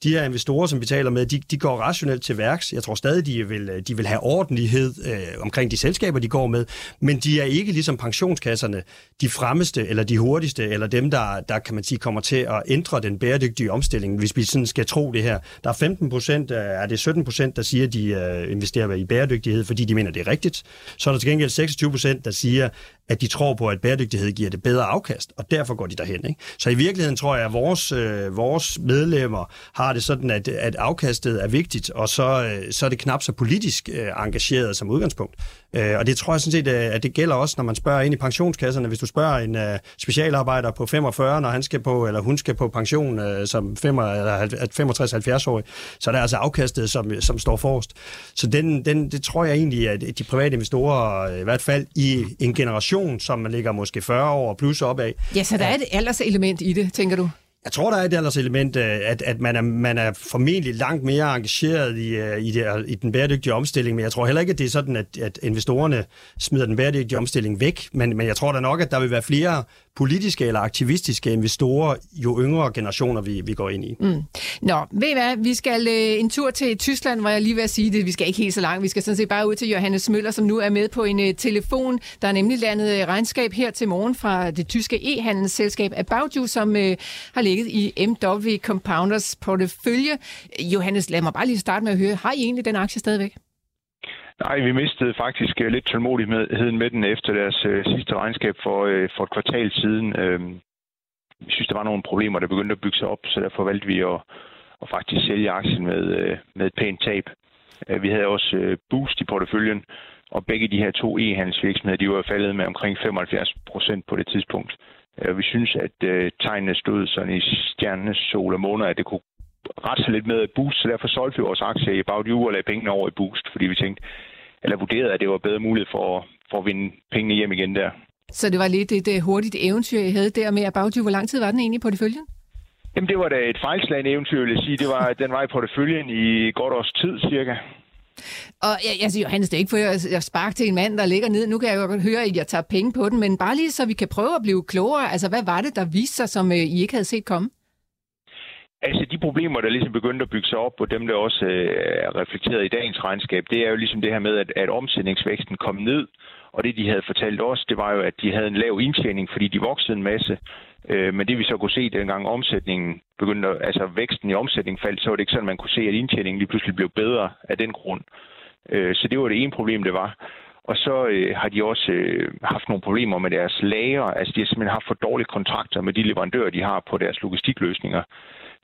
de her investorer, som vi taler med, de, de går rationelt til værks. Jeg tror stadig, de vil, øh, de vil have ordentlighed øh, omkring de selskaber, de går med, men de er ikke ligesom pensionskasserne de fremmeste eller de hurtigste, eller dem, der, der kan man sige, kommer til at ændre den bæredygtige omstilling, hvis vi sådan skal tro det her. Der er 15 procent, øh, er det 17 procent, der siger, at de øh, investerer i bæredygtighed, fordi de mener, det er rigtigt. Så er der til gengæld 26 procent, der siger, at de tror på, at bæredygtighed giver det bedre afkast, og derfor går de derhen. Ikke? Så i virkeligheden tror jeg, at vores, øh, vores medlemmer har det sådan, at, at afkastet er vigtigt, og så, øh, så er det knap så politisk øh, engageret som udgangspunkt. Øh, og det tror jeg sådan set, øh, at det gælder også, når man spørger ind i pensionskasserne. Hvis du spørger en øh, specialarbejder på 45, når han skal på, eller hun skal på pension øh, som 65-70-årig, så er det altså afkastet, som, som står forrest. Så den, den, det tror jeg egentlig, at de private investorer, øh, i hvert fald i en generation, som man ligger måske 40 år plus opad. Ja, så der er et alderselement i det, tænker du? Jeg tror, der er et ellers element, øh, at, at man, er, man er formentlig langt mere engageret i, øh, i, det, i den bæredygtige omstilling, men jeg tror heller ikke, at det er sådan, at, at investorerne smider den bæredygtige omstilling væk, men, men jeg tror da nok, at der vil være flere politiske eller aktivistiske investorer, jo yngre generationer vi, vi går ind i. Mm. Nå, ved I hvad? Vi skal øh, en tur til Tyskland, hvor jeg lige vil sige det. Vi skal ikke helt så langt. Vi skal sådan set bare ud til Johannes Møller, som nu er med på en øh, telefon. Der er nemlig landet øh, regnskab her til morgen fra det tyske e-handelsselskab About You, som øh, har ligget i MW Compounders portefølje. Johannes, lad mig bare lige starte med at høre. Har I egentlig den aktie stadigvæk? Nej, vi mistede faktisk øh, lidt tålmodigheden med den efter deres øh, sidste regnskab for, øh, for et kvartal siden. Øh, vi synes, der var nogle problemer, der begyndte at bygge sig op, så derfor valgte vi at, at faktisk sælge aktien med, øh, med et pænt tab. Øh, vi havde også øh, Boost i porteføljen, og begge de her to e-handelsvirksomheder, de var faldet med omkring 75 procent på det tidspunkt. Øh, vi synes, at øh, tegnene stod sådan i stjernes sol og måneder, at det kunne rette lidt med Boost, så derfor solgte vi vores aktie i About You og lagde pengene over i Boost, fordi vi tænkte, eller vurderede, at det var bedre mulighed for, for at vinde pengene hjem igen der. Så det var lidt et, et hurtigt eventyr, I havde der med About You. Hvor lang tid var den egentlig på det følge? Jamen, det var da et fejlslagende eventyr, vil jeg sige. Det var, den var i porteføljen i godt års tid, cirka. Og jeg, jeg siger, Johannes, det er ikke for at sparke til en mand, der ligger ned. Nu kan jeg jo godt høre, at jeg tager penge på den, men bare lige så vi kan prøve at blive klogere. Altså, hvad var det, der viste sig, som øh, I ikke havde set komme? Altså de problemer, der ligesom begyndte at bygge sig op, og dem, der også øh, er reflekteret i dagens regnskab, det er jo ligesom det her med, at, at omsætningsvæksten kom ned, og det, de havde fortalt os, det var jo, at de havde en lav indtjening, fordi de voksede en masse. Øh, men det vi så kunne se, dengang omsætningen begyndte, altså væksten i omsætningen faldt, så var det ikke sådan, at man kunne se, at indtjeningen lige pludselig blev bedre af den grund. Øh, så det var det ene problem, det var. Og så øh, har de også øh, haft nogle problemer med deres lager. Altså de har simpelthen haft for dårlige kontrakter med de leverandører, de har på deres logistikløsninger.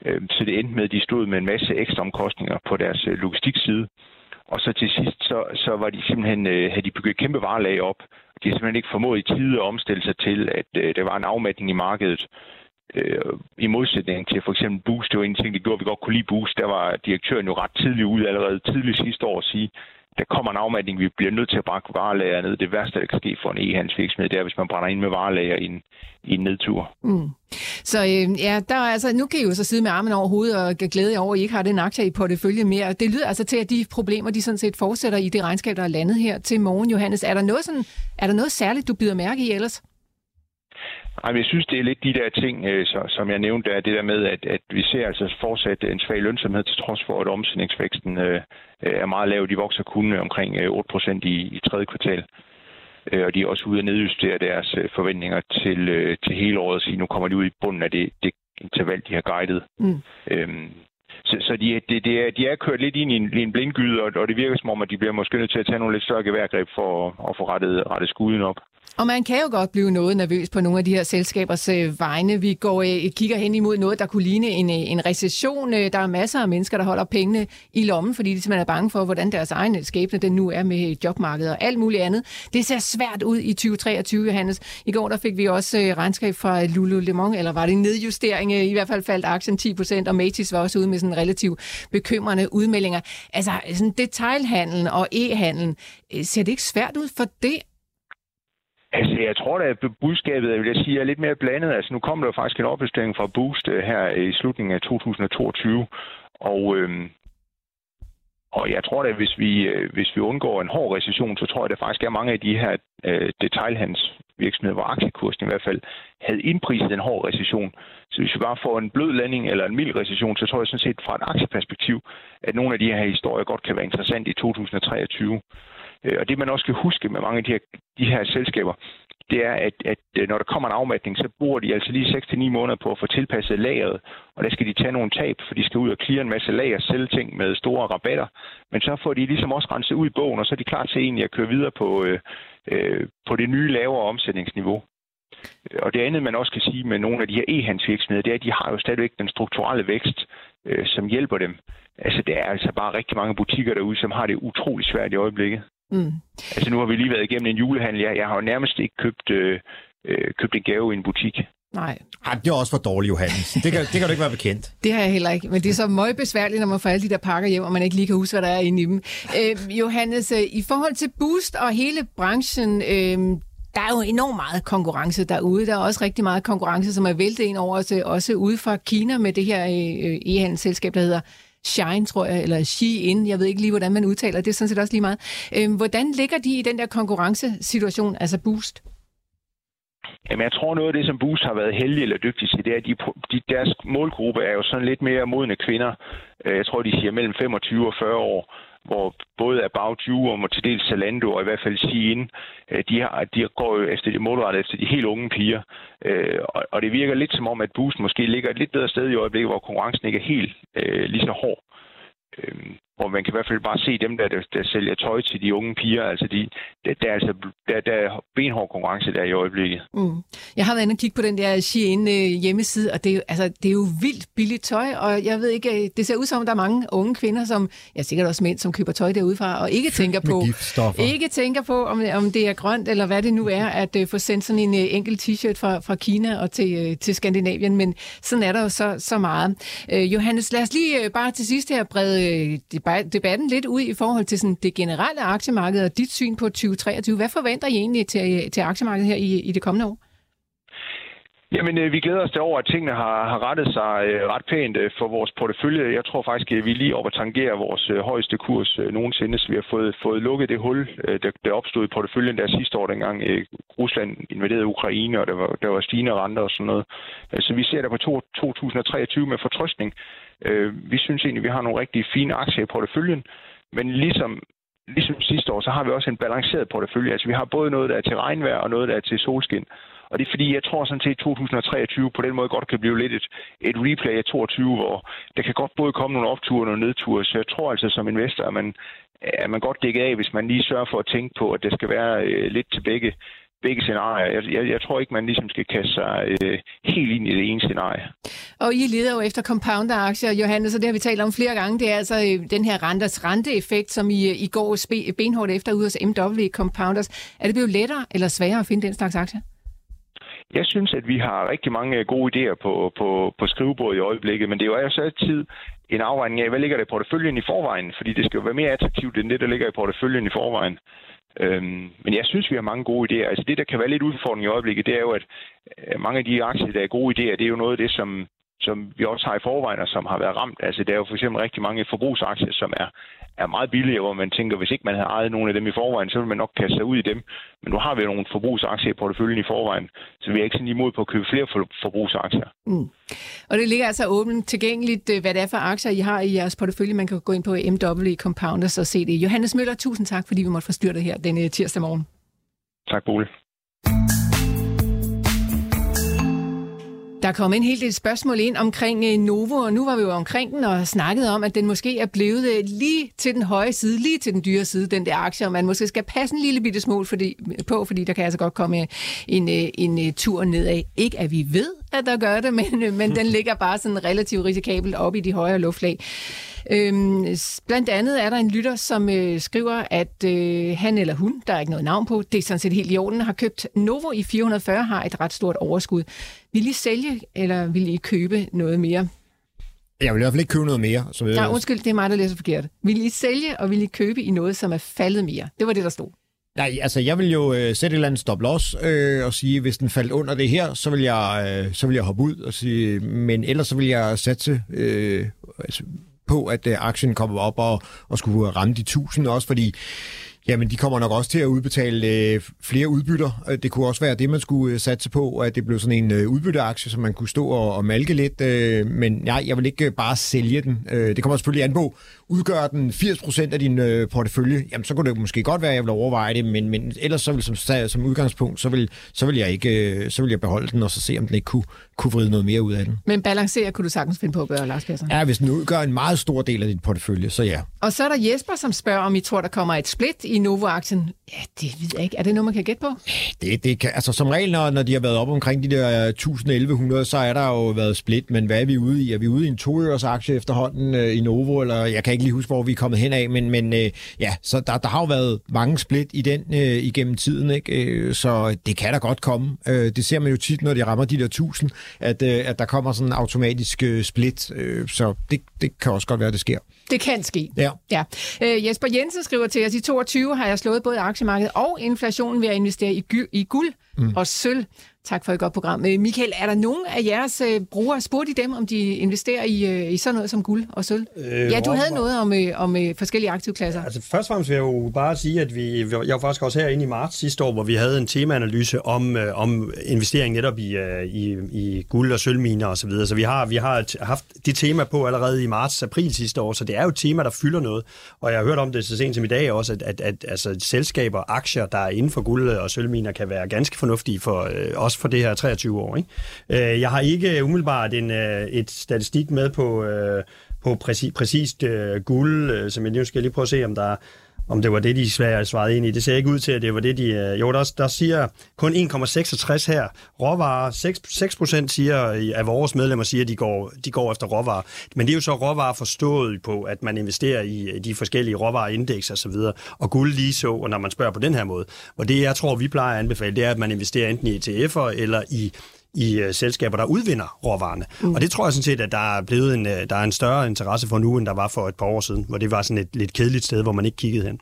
Øh, så det endte med, at de stod med en masse ekstra omkostninger på deres øh, logistikside. Og så til sidst, så, så var de simpelthen, øh, havde de bygget kæmpe varelag op. De har simpelthen ikke formået i tide at omstille sig til, at der var en afmatning i markedet. I modsætning til for eksempel Boost, det var en ting, det gjorde, vi godt kunne lide Boost. Der var direktøren jo ret tidligt ude allerede tidligt sidste år at sige, der kommer en afmatning, vi bliver nødt til at brække varelager ned. Det værste, der kan ske for en e-handelsvirksomhed, det er, hvis man brænder ind med varelager i en, i en nedtur. Mm. Så øh, ja, der er, altså, nu kan I jo så sidde med armen over hovedet og glæde jer over, at I ikke har den aktie i portefølje mere. Det lyder altså til, at de problemer, de sådan set fortsætter i det regnskab, der er landet her til morgen, Johannes. Er der noget, sådan, er der noget særligt, du bider mærke i ellers? Ej, jeg synes, det er lidt de der ting, øh, så, som jeg nævnte, er det der med, at, at vi ser altså fortsat en svag lønsomhed, til trods for, at omsætningsvæksten øh, er meget lav. De vokser kun omkring 8 øh, i, i tredje kvartal. Øh, og de er også ude at nedjustere deres øh, forventninger til, øh, til hele året, så nu kommer de ud i bunden af det, det interval, de har guidet. Mm. Øhm, Så, så de, de, de, er, de er kørt lidt ind i en, en blindgyde, og, og det virker som om, at de bliver måske nødt til at tage nogle lidt større geværgreb for at, at få rettet, rettet skuden op. Og man kan jo godt blive noget nervøs på nogle af de her selskabers øh, vegne. Vi går øh, kigger hen imod noget, der kunne ligne en, øh, en recession. Øh, der er masser af mennesker, der holder pengene i lommen, fordi de simpelthen er bange for, hvordan deres egen øh, skæbne den nu er med øh, jobmarkedet og alt muligt andet. Det ser svært ud i 2023, Johannes. I går der fik vi også øh, regnskab fra Lululemon, eller var det en nedjustering? Øh, I hvert fald faldt aktien 10 procent, og Matis var også ude med sådan relativt bekymrende udmeldinger. Altså sådan detailhandlen og e-handlen, øh, ser det ikke svært ud for det? Altså, jeg tror da, at budskabet, jeg vil jeg sige, er lidt mere blandet. Altså, nu kommer der faktisk en opjustering fra Boost øh, her i slutningen af 2022, og, øhm, og jeg tror da, at hvis vi, øh, hvis vi undgår en hård recession, så tror jeg, at der faktisk er mange af de her øh, detailhandelsvirksomheder, hvor aktiekursen i hvert fald havde indpriset en hård recession. Så hvis vi bare får en blød landing eller en mild recession, så tror jeg sådan set fra et aktieperspektiv, at nogle af de her historier godt kan være interessant i 2023. Øh, og det man også skal huske med mange af de her, de her selskaber, det er, at, at øh, når der kommer en afmatning, så bruger de altså lige 6-9 måneder på at få tilpasset lageret, og der skal de tage nogle tab, for de skal ud og clear en masse lager, sælge ting med store rabatter. Men så får de ligesom også renset ud i bogen, og så er de klar til egentlig at køre videre på, øh, øh, på det nye lavere omsætningsniveau. Og det andet, man også kan sige med nogle af de her e-handelsvirksomheder, det er, at de har jo stadigvæk den strukturelle vækst, øh, som hjælper dem. Altså, der er altså bare rigtig mange butikker derude, som har det utrolig svært i øjeblikket. Mm. Altså nu har vi lige været igennem en julehandel. Jeg, jeg har jo nærmest ikke købt, øh, øh, købt en gave i en butik. Nej. Ej, det er også for dårligt, Johannes. Det kan, det kan du ikke være bekendt. Det har jeg heller ikke. Men det er så meget besværligt, når man får alle de der pakker hjem, og man ikke lige kan huske, hvad der er inde i dem. Øh, Johannes, øh, i forhold til Boost og hele branchen, øh, der er jo enormt meget konkurrence derude. Der er også rigtig meget konkurrence, som er væltet ind over os, også ude fra Kina med det her øh, e-handelsselskab, der hedder Shine, tror jeg, eller Shein. Jeg ved ikke lige, hvordan man udtaler det. Er sådan set også lige meget. Øhm, hvordan ligger de i den der konkurrencesituation, altså Boost? Jamen, jeg tror noget af det, som Boost har været heldig eller dygtig til, det er, at de, de, deres målgruppe er jo sådan lidt mere modne kvinder. Øh, jeg tror, de siger mellem 25 og 40 år hvor både About You og til dels Zalando og i hvert fald Shein, øh, de, har, de går jo efter de målrettet efter de helt unge piger. Øh, og det virker lidt som om, at Boost måske ligger et lidt bedre sted i øjeblikket, hvor konkurrencen ikke er helt øh, lige så hård. Øhm, hvor man kan i hvert fald bare se dem, der, der, der sælger tøj til de unge piger. Altså, de, der, der, er altså der, der er benhård konkurrence der i øjeblikket. Mm. Jeg har været inde og kigge på den der Shein hjemmeside, og det er, jo, altså, det er jo vildt billigt tøj, og jeg ved ikke, det ser ud som, at der er mange unge kvinder, som, ja sikkert også mænd, som køber tøj derudefra, og ikke tænker på, ikke tænker på om, om det er grønt, eller hvad det nu er, at uh, få sendt sådan en uh, enkelt t-shirt fra, fra Kina og til, uh, til Skandinavien, men sådan er der jo så, så meget. Uh, Johannes, lad os lige uh, bare til sidst her brede uh, debatten lidt ud i forhold til sådan det generelle aktiemarked og dit syn på 2023. Hvad forventer I egentlig til, til aktiemarkedet her i, i det kommende år? Jamen, øh, vi glæder os over, at tingene har, har rettet sig øh, ret pænt øh, for vores portefølje. Jeg tror faktisk, at vi er lige over tangerer vores øh, højeste kurs øh, nogensinde, så vi har fået, fået lukket det hul, øh, der, der opstod i porteføljen der sidste år, dengang øh, Rusland invaderede Ukraine, og der var, der var stigende renter og sådan noget. Øh, så vi ser der på to, 2023 med fortrøstning. Øh, vi synes egentlig, at vi har nogle rigtig fine aktier i porteføljen, men ligesom ligesom sidste år, så har vi også en balanceret portefølje. Altså vi har både noget, der er til regnvejr og noget, der er til solskin. Og det er fordi, jeg tror sådan set, at 2023 på den måde godt kan blive lidt et, et replay af 22, hvor der kan godt både komme nogle opture og nogle nedture. Så jeg tror altså som investor, at man, at man godt dækker af, hvis man lige sørger for at tænke på, at det skal være øh, lidt til begge, begge scenarier. Jeg, jeg, jeg tror ikke, man ligesom skal kaste sig øh, helt ind i det ene scenarie. Og I leder jo efter compounder-aktier, Johannes, og det har vi talt om flere gange. Det er altså øh, den her renters renteeffekt, som I, øh, I går benhårdt efter ude hos MW Compounders. Er det blevet lettere eller sværere at finde den slags aktier? Jeg synes, at vi har rigtig mange gode idéer på, på, på skrivebordet i øjeblikket, men det er jo også altid en afvejning af, hvad ligger der i porteføljen i forvejen? Fordi det skal jo være mere attraktivt end det, der ligger i porteføljen i forvejen. Øhm, men jeg synes, vi har mange gode idéer. Altså det, der kan være lidt udfordring i øjeblikket, det er jo, at mange af de aktier, der er gode idéer, det er jo noget af det, som, som vi også har i forvejen, og som har været ramt. Altså, der er jo for eksempel rigtig mange forbrugsaktier, som er, er meget billige, hvor man tænker, hvis ikke man havde ejet nogle af dem i forvejen, så ville man nok kaste sig ud i dem. Men nu har vi jo nogle forbrugsaktier i porteføljen i forvejen, så vi er ikke sådan imod på at købe flere forbrugsaktier. Mm. Og det ligger altså åbent tilgængeligt, øh, hvad det er for aktier, I har i jeres portefølje. Man kan gå ind på MW Compounders og se det. Johannes Møller, tusind tak, fordi vi måtte forstyrre det her denne tirsdag morgen. Tak, Bole. Der kom en hel del spørgsmål ind omkring øh, Novo, og nu var vi jo omkring den og snakkede om, at den måske er blevet øh, lige til den høje side, lige til den dyre side, den der aktie, og man måske skal passe en lille bitte smule fordi, på, fordi der kan altså godt komme øh, en, en, en tur nedad. Ikke at vi ved, at der gør det, men, men den ligger bare sådan relativt risikabelt op i de højere luftlag. Øhm, blandt andet er der en lytter, som øh, skriver, at øh, han eller hun, der er ikke noget navn på, det er sådan set helt i orden, har købt Novo i 440, har et ret stort overskud. Vil I sælge, eller vil I købe noget mere? Jeg vil i hvert fald ikke købe noget mere. Så ja, undskyld, det er mig, der læser forkert. Vil I sælge, og vil I købe i noget, som er faldet mere? Det var det, der stod. Nej, altså jeg vil jo øh, sætte et eller andet stop loss øh, og sige, hvis den faldt under det her, så vil jeg, øh, så vil jeg hoppe ud og sige, men ellers så vil jeg satse øh, altså, på, at øh, aktien kommer op og, og skulle ramme de 1000 også, fordi Jamen, de kommer nok også til at udbetale øh, flere udbytter. Øh, det kunne også være det, man skulle øh, satse på, at det blev sådan en øh, udbytteaktie, som man kunne stå og, og malke lidt. Øh, men nej, jeg vil ikke øh, bare sælge den. Øh, det kommer selvfølgelig an på, udgør den 80% af din øh, portefølje, jamen så kunne det måske godt være, at jeg vil overveje det, men, men ellers så vil som, som udgangspunkt, så vil, så vil jeg ikke, øh, så vil jeg beholde den, og så se, om den ikke kunne, kunne vride noget mere ud af den. Men balancere kunne du sagtens finde på at gøre, Lars Persson? Ja, hvis den udgør en meget stor del af din portefølje, så ja. Og så er der Jesper, som spørger, om I tror, der kommer et split i Novo-aktien. Ja, det ved jeg ikke. Er det noget, man kan gætte på? Det, det kan, altså som regel, når, når de har været op omkring de der 1000-1100, så er der jo været split, men hvad er vi ude i? Er vi ude i en toøres aktie efterhånden øh, i Novo, eller jeg kan ikke lige huske, hvor vi er kommet hen af, men, men øh, ja, så der, der har jo været mange split i den øh, igennem tiden, ikke? Øh, så det kan da godt komme. Øh, det ser man jo tit, når de rammer de der 1000, at, øh, at der kommer sådan en automatisk øh, split, øh, så det, det kan også godt være, at det sker. Det kan ske. Ja. ja. Øh, Jesper Jensen skriver til os, i 22 har jeg slået både aktiemarkedet og inflationen ved at investere i, gy- i guld mm. og sølv. Tak for et godt program. Øh, Michael, er der nogen af jeres øh, brugere, spurgte I dem, om de investerer i, øh, i sådan noget som guld og sølv? Øh, ja, du havde noget om, om forskellige aktivklasser. Altså først og fremmest vil jeg jo bare sige, at vi, jeg var faktisk også herinde i marts sidste år, hvor vi havde en temaanalyse om, øh, om investering netop i, øh, i, i guld og sølvminer osv. Så, videre. så vi har, vi har haft det tema på allerede i marts-april sidste år, så det er jo et tema, der fylder noget. Og jeg har hørt om det så sent som i dag også, at, at, at altså, selskaber, aktier, der er inden for guld og sølvminer, kan være ganske fornuftige for, øh, også for det her 23 år. Ikke? Øh, jeg har ikke umiddelbart en, øh, et statistik med på, øh, på præcis, præcist øh, guld, øh, som jeg nu skal lige prøve at se, om der om det var det, de svarede ind i. Det ser ikke ud til, at det var det, de... Øh, jo, der, der siger kun 1,66 her. Råvarer, 6, 6 procent siger, øh, af vores medlemmer siger, at de går, de går efter råvarer. Men det er jo så råvarer forstået på, at man investerer i øh, de forskellige råvareindeks og så videre. Og guld lige så, og når man spørger på den her måde. Og det, jeg tror, vi plejer at anbefale, det er, at man investerer enten i ETF'er eller i i uh, selskaber, der udvinder råvarerne. Mm. Og det tror jeg sådan set, at der er blevet en, uh, der er en større interesse for nu, end der var for et par år siden, hvor det var sådan et lidt kedeligt sted, hvor man ikke kiggede hen.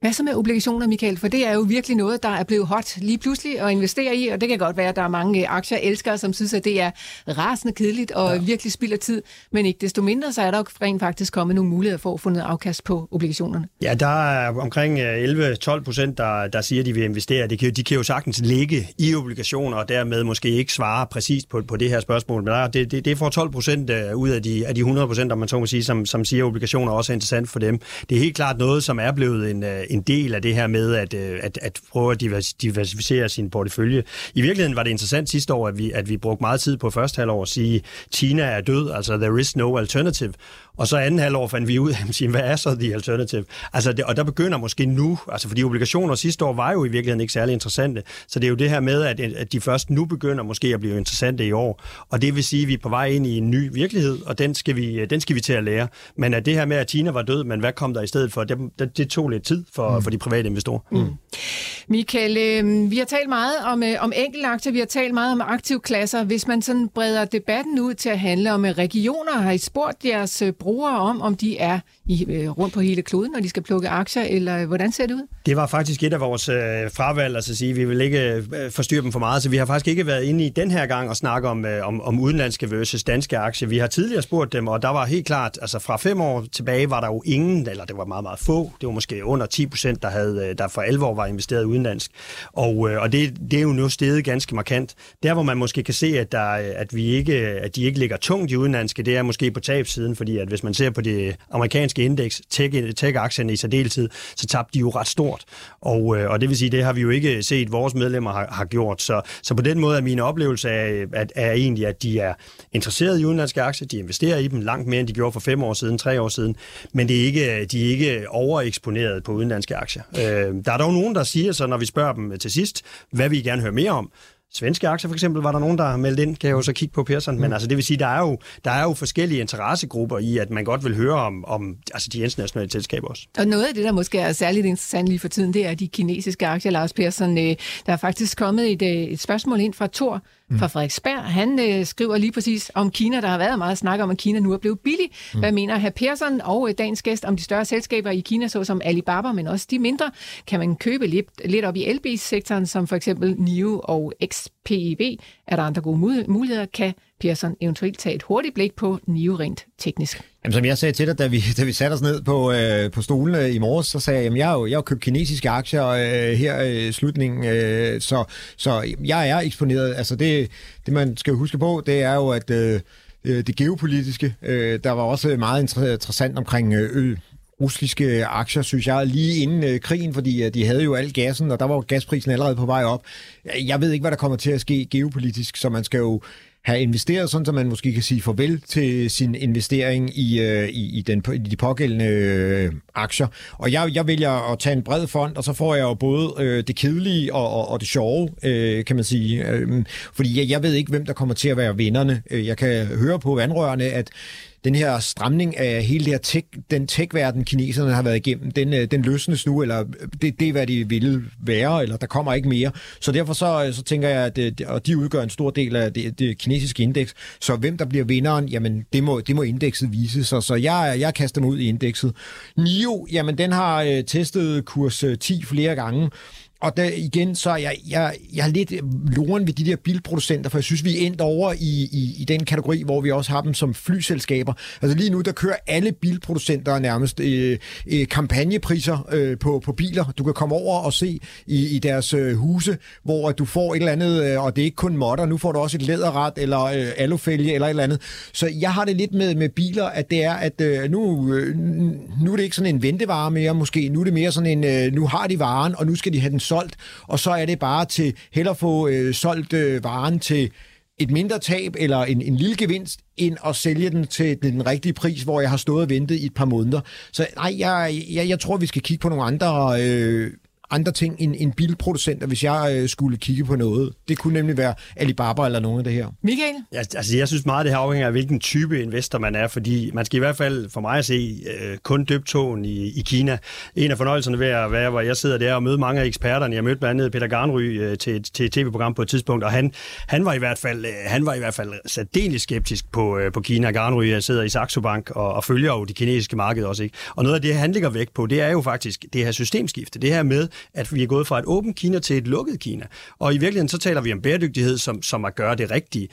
Hvad så med obligationer, Michael? For det er jo virkelig noget, der er blevet hot lige pludselig at investere i, og det kan godt være, at der er mange aktieelskere, som synes, at det er rasende kedeligt og ja. virkelig spilder tid, men ikke desto mindre, så er der jo rent faktisk kommet nogle muligheder for at få noget afkast på obligationerne. Ja, der er omkring 11-12 procent, der, der siger, at de vil investere. De kan, de kan jo sagtens ligge i obligationer, og dermed måske ikke svare præcist på, på det her spørgsmål, men der, det, det, det får 12 procent øh, ud af de, af de 100 procent, om man så må sige, som, som siger, at obligationer også er interessant for dem. Det er helt klart noget, som er blevet en, øh, en del af det her med at, øh, at, at prøve at diversificere sin portefølje. I virkeligheden var det interessant sidste år, at vi, at vi brugte meget tid på første halvår at sige, Tina er død, altså there is no alternative. Og så anden halvår fandt vi ud af, sige, hvad er så the alternative? Altså det, og der begynder måske nu, altså fordi obligationer sidste år var jo i virkeligheden ikke særlig interessante, så det er jo det her med, at, at de først nu begynder måske at blive interessante i år. Og det vil sige, at vi er på vej ind i en ny virkelighed, og den skal vi, øh, den skal vi til at lære. Men at det her med, at Tina var død, men hvad kom der i stedet for, det, det tog lidt tid for, mm. for de private investorer. Mm. Michael, øh, vi har talt meget om, øh, om enkeltaktier, vi har talt meget om aktivklasser. Hvis man sådan breder debatten ud til at handle om øh, regioner, har I spurgt jeres øh, brugere om, om de er i, øh, rundt på hele kloden, når de skal plukke aktier, eller hvordan ser det ud? Det var faktisk et af vores øh, fravalg, altså at sige, vi vil ikke øh, forstyrre dem for meget, så vi har faktisk ikke været inde i den her gang og snakke om, øh, om, om udenlandske versus danske aktier. Vi har tidligere spurgt dem, og der var helt klart, altså fra fem år tilbage var der jo ingen, eller det var meget, meget få, det var måske under 10 procent, der, havde, øh, der for alvor var investeret udenlandsk. Og, øh, og det, det er jo nu steget ganske markant. Der, hvor man måske kan se, at, der, øh, at, vi ikke, at de ikke ligger tungt i udenlandske, det er måske på tabsiden, fordi at hvis man ser på det amerikanske amerikanske indeks, tech-aktierne i særdeleshed, så tabte de jo ret stort. Og, øh, og det vil sige, det har vi jo ikke set, vores medlemmer har, har gjort. Så, så på den måde er min oplevelse af, at, er egentlig, at de er interesserede i udenlandske aktier, de investerer i dem langt mere, end de gjorde for fem år siden, tre år siden, men det er ikke, de er ikke overeksponeret på udenlandske aktier. Øh, der er dog nogen, der siger så, når vi spørger dem til sidst, hvad vi gerne høre mere om, Svenske aktier for eksempel var der nogen, der har meldt ind, kan jeg jo så kigge på Persson, mm. men altså det vil sige, der er, jo, der er jo forskellige interessegrupper i, at man godt vil høre om, om altså de internationale selskaber også. Og noget af det, der måske er særligt interessant lige for tiden, det er de kinesiske aktier, Lars Persson. Øh, der er faktisk kommet et, øh, et spørgsmål ind fra Thor fra mm. Frederiksberg. Han øh, skriver lige præcis om Kina. Der har været meget snak om, at Kina nu er blevet billig. Mm. Hvad mener herr Persson og øh, dagens gæst om de større selskaber i Kina, såsom Alibaba, men også de mindre? Kan man købe lidt, lidt op i elbilsektoren, som for eksempel NIO og XPEB? Er der andre gode muligheder? Kan Pearson eventuelt tage et hurtigt blik på NIO rent teknisk? Jamen, som jeg sagde til dig, da vi, da vi satte os ned på, øh, på stolen øh, i morges, så sagde jeg, at jeg har jo jeg har købt kinesiske aktier øh, her i slutningen, øh, så, så jeg er eksponeret. Altså det, det, man skal huske på, det er jo, at øh, øh det geopolitiske, øh, der var også meget interessant omkring øh, russiske aktier, synes jeg, lige inden øh, krigen, fordi øh, de havde jo al gassen, og der var gasprisen allerede på vej op. Jeg ved ikke, hvad der kommer til at ske geopolitisk, så man skal jo have investeret, sådan så man måske kan sige farvel til sin investering i, øh, i, i, den, i de pågældende øh, aktier. Og jeg, jeg vælger at tage en bred fond, og så får jeg jo både øh, det kedelige og, og, og det sjove, øh, kan man sige. Øh, fordi jeg, jeg ved ikke, hvem der kommer til at være vinderne. Øh, jeg kan høre på vandrørene, at den her stramning af hele det her tech, den tech-verden, kineserne har været igennem, den, øh, den løsnes nu, eller øh, det, det er, hvad de ville være, eller der kommer ikke mere. Så derfor så, øh, så tænker jeg, at det, og de udgør en stor del af det, det kinesiske indeks, så hvem der bliver vinderen, jamen det må, det må indekset vise sig. Så jeg, jeg kaster mig ud i indekset. NIO, jamen den har øh, testet kurs 10 flere gange, og der igen, så er jeg, jeg, jeg er lidt loren ved de der bilproducenter, for jeg synes, vi er endt over i, i, i den kategori, hvor vi også har dem som flyselskaber. Altså lige nu, der kører alle bilproducenter nærmest øh, øh, kampagnepriser øh, på, på biler. Du kan komme over og se i, i deres øh, huse, hvor du får et eller andet, øh, og det er ikke kun modder, nu får du også et læderret eller øh, alufælge eller et eller andet. Så jeg har det lidt med, med biler, at det er, at øh, nu, øh, nu er det ikke sådan en ventevare mere måske, nu er det mere sådan en, øh, nu har de varen, og nu skal de have den solgt, og så er det bare til hellere få øh, solgt øh, varen til et mindre tab eller en, en lille gevinst, end at sælge den til den rigtige pris, hvor jeg har stået og ventet i et par måneder. Så nej, jeg, jeg, jeg tror, vi skal kigge på nogle andre øh, andre ting end, end bilproducenter, hvis jeg øh, skulle kigge på noget. Det kunne nemlig være Alibaba eller nogen af det her. Michael? Ja, altså, jeg synes meget, det her afhænger af, hvilken type investor man er, fordi man skal i hvert fald, for mig at se, øh, kun døbt togen i, i Kina. En af fornøjelserne ved at være, hvor jeg sidder der og møde mange af eksperterne. Jeg mødte blandt andet Peter Garnry øh, til, til et tv-program på et tidspunkt, og han, han, var i hvert fald, øh, han var i hvert fald særdeles skeptisk på, øh, på Kina. Garnry sidder i Saxo Bank og, og følger jo de kinesiske marked også. Ikke? Og noget af det, han ligger væk på, det er jo faktisk det her systemskifte. Det her med, at vi er gået fra et åbent Kina til et lukket Kina. Og i virkeligheden så taler vi om bæredygtighed som, som at gøre det rigtige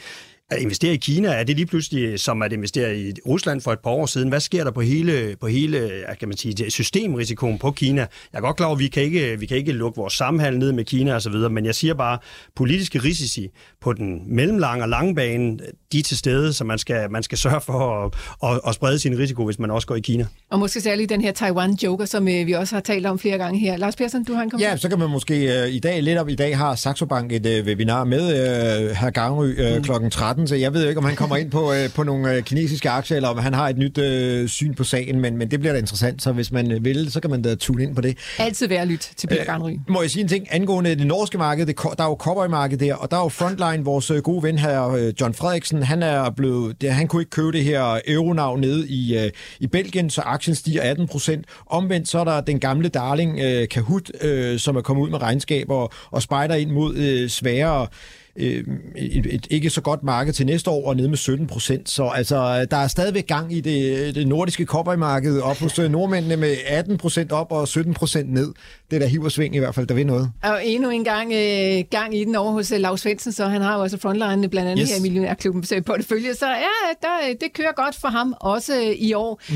at investere i Kina, er det lige pludselig som at investere i Rusland for et par år siden? Hvad sker der på hele, på hele kan man sige, systemrisikoen på Kina? Jeg er godt klar over, at vi kan ikke, vi kan ikke lukke vores samhandel ned med Kina osv., men jeg siger bare, politiske risici på den mellemlange og lange bane, de er til stede, så man skal, man skal sørge for at, at, at sprede sin risiko, hvis man også går i Kina. Og måske særligt den her Taiwan-joker, som øh, vi også har talt om flere gange her. Lars Persson, du har en kommentar? Ja, så kan man måske uh, i dag, lidt op i dag, har Saxo Bank et uh, webinar med uh, herr Gangry uh, mm. klokken 13, så jeg ved ikke, om han kommer ind på, uh, på nogle uh, kinesiske aktier, eller om han har et nyt uh, syn på sagen, men, men det bliver da interessant, så hvis man vil, så kan man da tune ind på det. Altid være lyt til Peter Gangry. Uh, må jeg sige en ting angående det norske marked, det, der er jo cowboy-marked der, og der er jo Frontline, vores uh, gode ven her, John Frederiksen, han er blevet, det, han kunne ikke købe det her euronavn nede i, uh, i Belgien, så aktien stiger 18 procent. Omvendt så er der den gamle darling uh, Kahoot, uh, som er kommet ud med regnskaber og, og spejder ind mod uh, svære øh, et, et ikke så godt marked til næste år og ned med 17 procent. Så altså, der er stadigvæk gang i det, det nordiske koppermarked op hos øh, nordmændene med 18 procent op og 17 procent ned. Det der hiver sving i hvert fald, der vil noget. Og endnu en gang, øh, gang i den over hos øh, Lars Svendsen, så han har jo også frontline blandt andet yes. her i Millionærklubben portefølje. Så ja, der, det kører godt for ham også øh, i år. Mm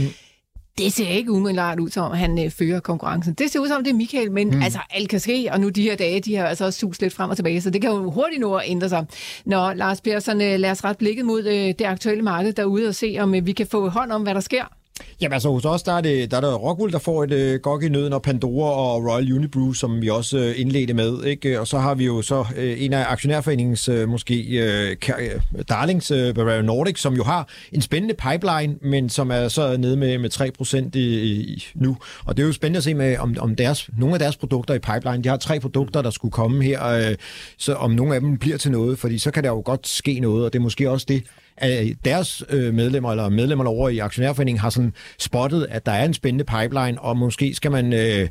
det ser ikke umiddelbart ud som, han øh, fører konkurrencen. Det ser ud som, det er Michael, men mm. altså, alt kan ske, og nu de her dage, de har altså også sus lidt frem og tilbage, så det kan jo hurtigt nå at ændre sig. Når Lars Persson, øh, lad os ret blikket mod øh, det aktuelle marked derude og se, om øh, vi kan få hånd om, hvad der sker. Jamen altså hos os, der er, det, der er der Rockwool, der får et øh, gok i nøden, og Pandora og Royal Unibrew, som vi også øh, indledte med. Ikke? Og så har vi jo så øh, en af aktionærforeningens øh, måske øh, øh darlings, øh, Bavaria Nordic, som jo har en spændende pipeline, men som er så nede med, med 3% i, i, nu. Og det er jo spændende at se med, om, om deres, nogle af deres produkter i pipeline. De har tre produkter, der skulle komme her, øh, så om nogle af dem bliver til noget, fordi så kan der jo godt ske noget, og det er måske også det, at deres øh, medlemmer eller medlemmer over i aktionærforeningen har sådan spottet, at der er en spændende pipeline, og måske skal man øh,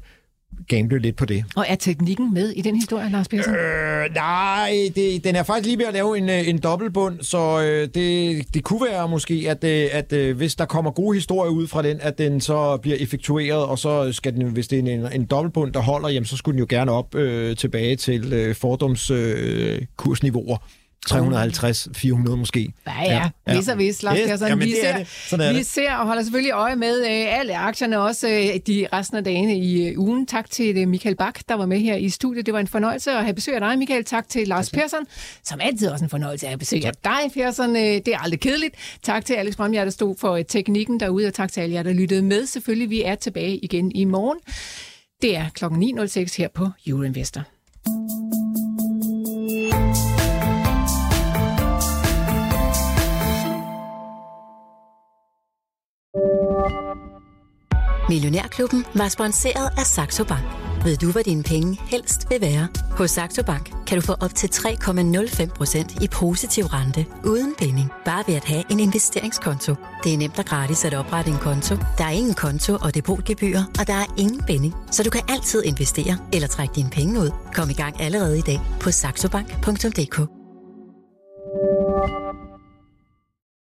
gamble lidt på det. Og er teknikken med i den historie, Lars Persson? Øh, nej, det, den er faktisk lige ved at lave en, øh, en dobbeltbund, så øh, det, det kunne være måske, at, øh, at øh, hvis der kommer gode historier ud fra den, at den så bliver effektueret, og så skal den, hvis det er en, en dobbeltbund, der holder, jamen, så skulle den jo gerne op øh, tilbage til øh, fordomskursniveauer. Øh, kursniveauer. 350, 400 måske. Ja, ja. ja. Hvis og hvis, Lars Yes, Persson. jamen, vi, det er ser, det. Sådan vi det. ser og holder selvfølgelig øje med øh, alle aktierne, også øh, de resten af dagene i øh, ugen. Tak til øh, Michael Bak, der var med her i studiet. Det var en fornøjelse at have besøg af dig, Michael. Tak til Lars Persson, som altid også en fornøjelse at have besøg af dig, Persson. Øh, det er aldrig kedeligt. Tak til Alex Brømjer, der stod for øh, teknikken derude, og tak til alle jer, der lyttede med. Selvfølgelig, vi er tilbage igen i morgen. Det er kl. 9.06 her på Euroinvestor. Millionærklubben var sponsoreret af Saxo Bank. Ved du, hvad dine penge helst vil være? Hos Saxo Bank kan du få op til 3,05% i positiv rente uden binding. Bare ved at have en investeringskonto. Det er nemt og gratis at oprette en konto. Der er ingen konto og depotgebyr, og der er ingen binding. Så du kan altid investere eller trække dine penge ud. Kom i gang allerede i dag på saxobank.dk.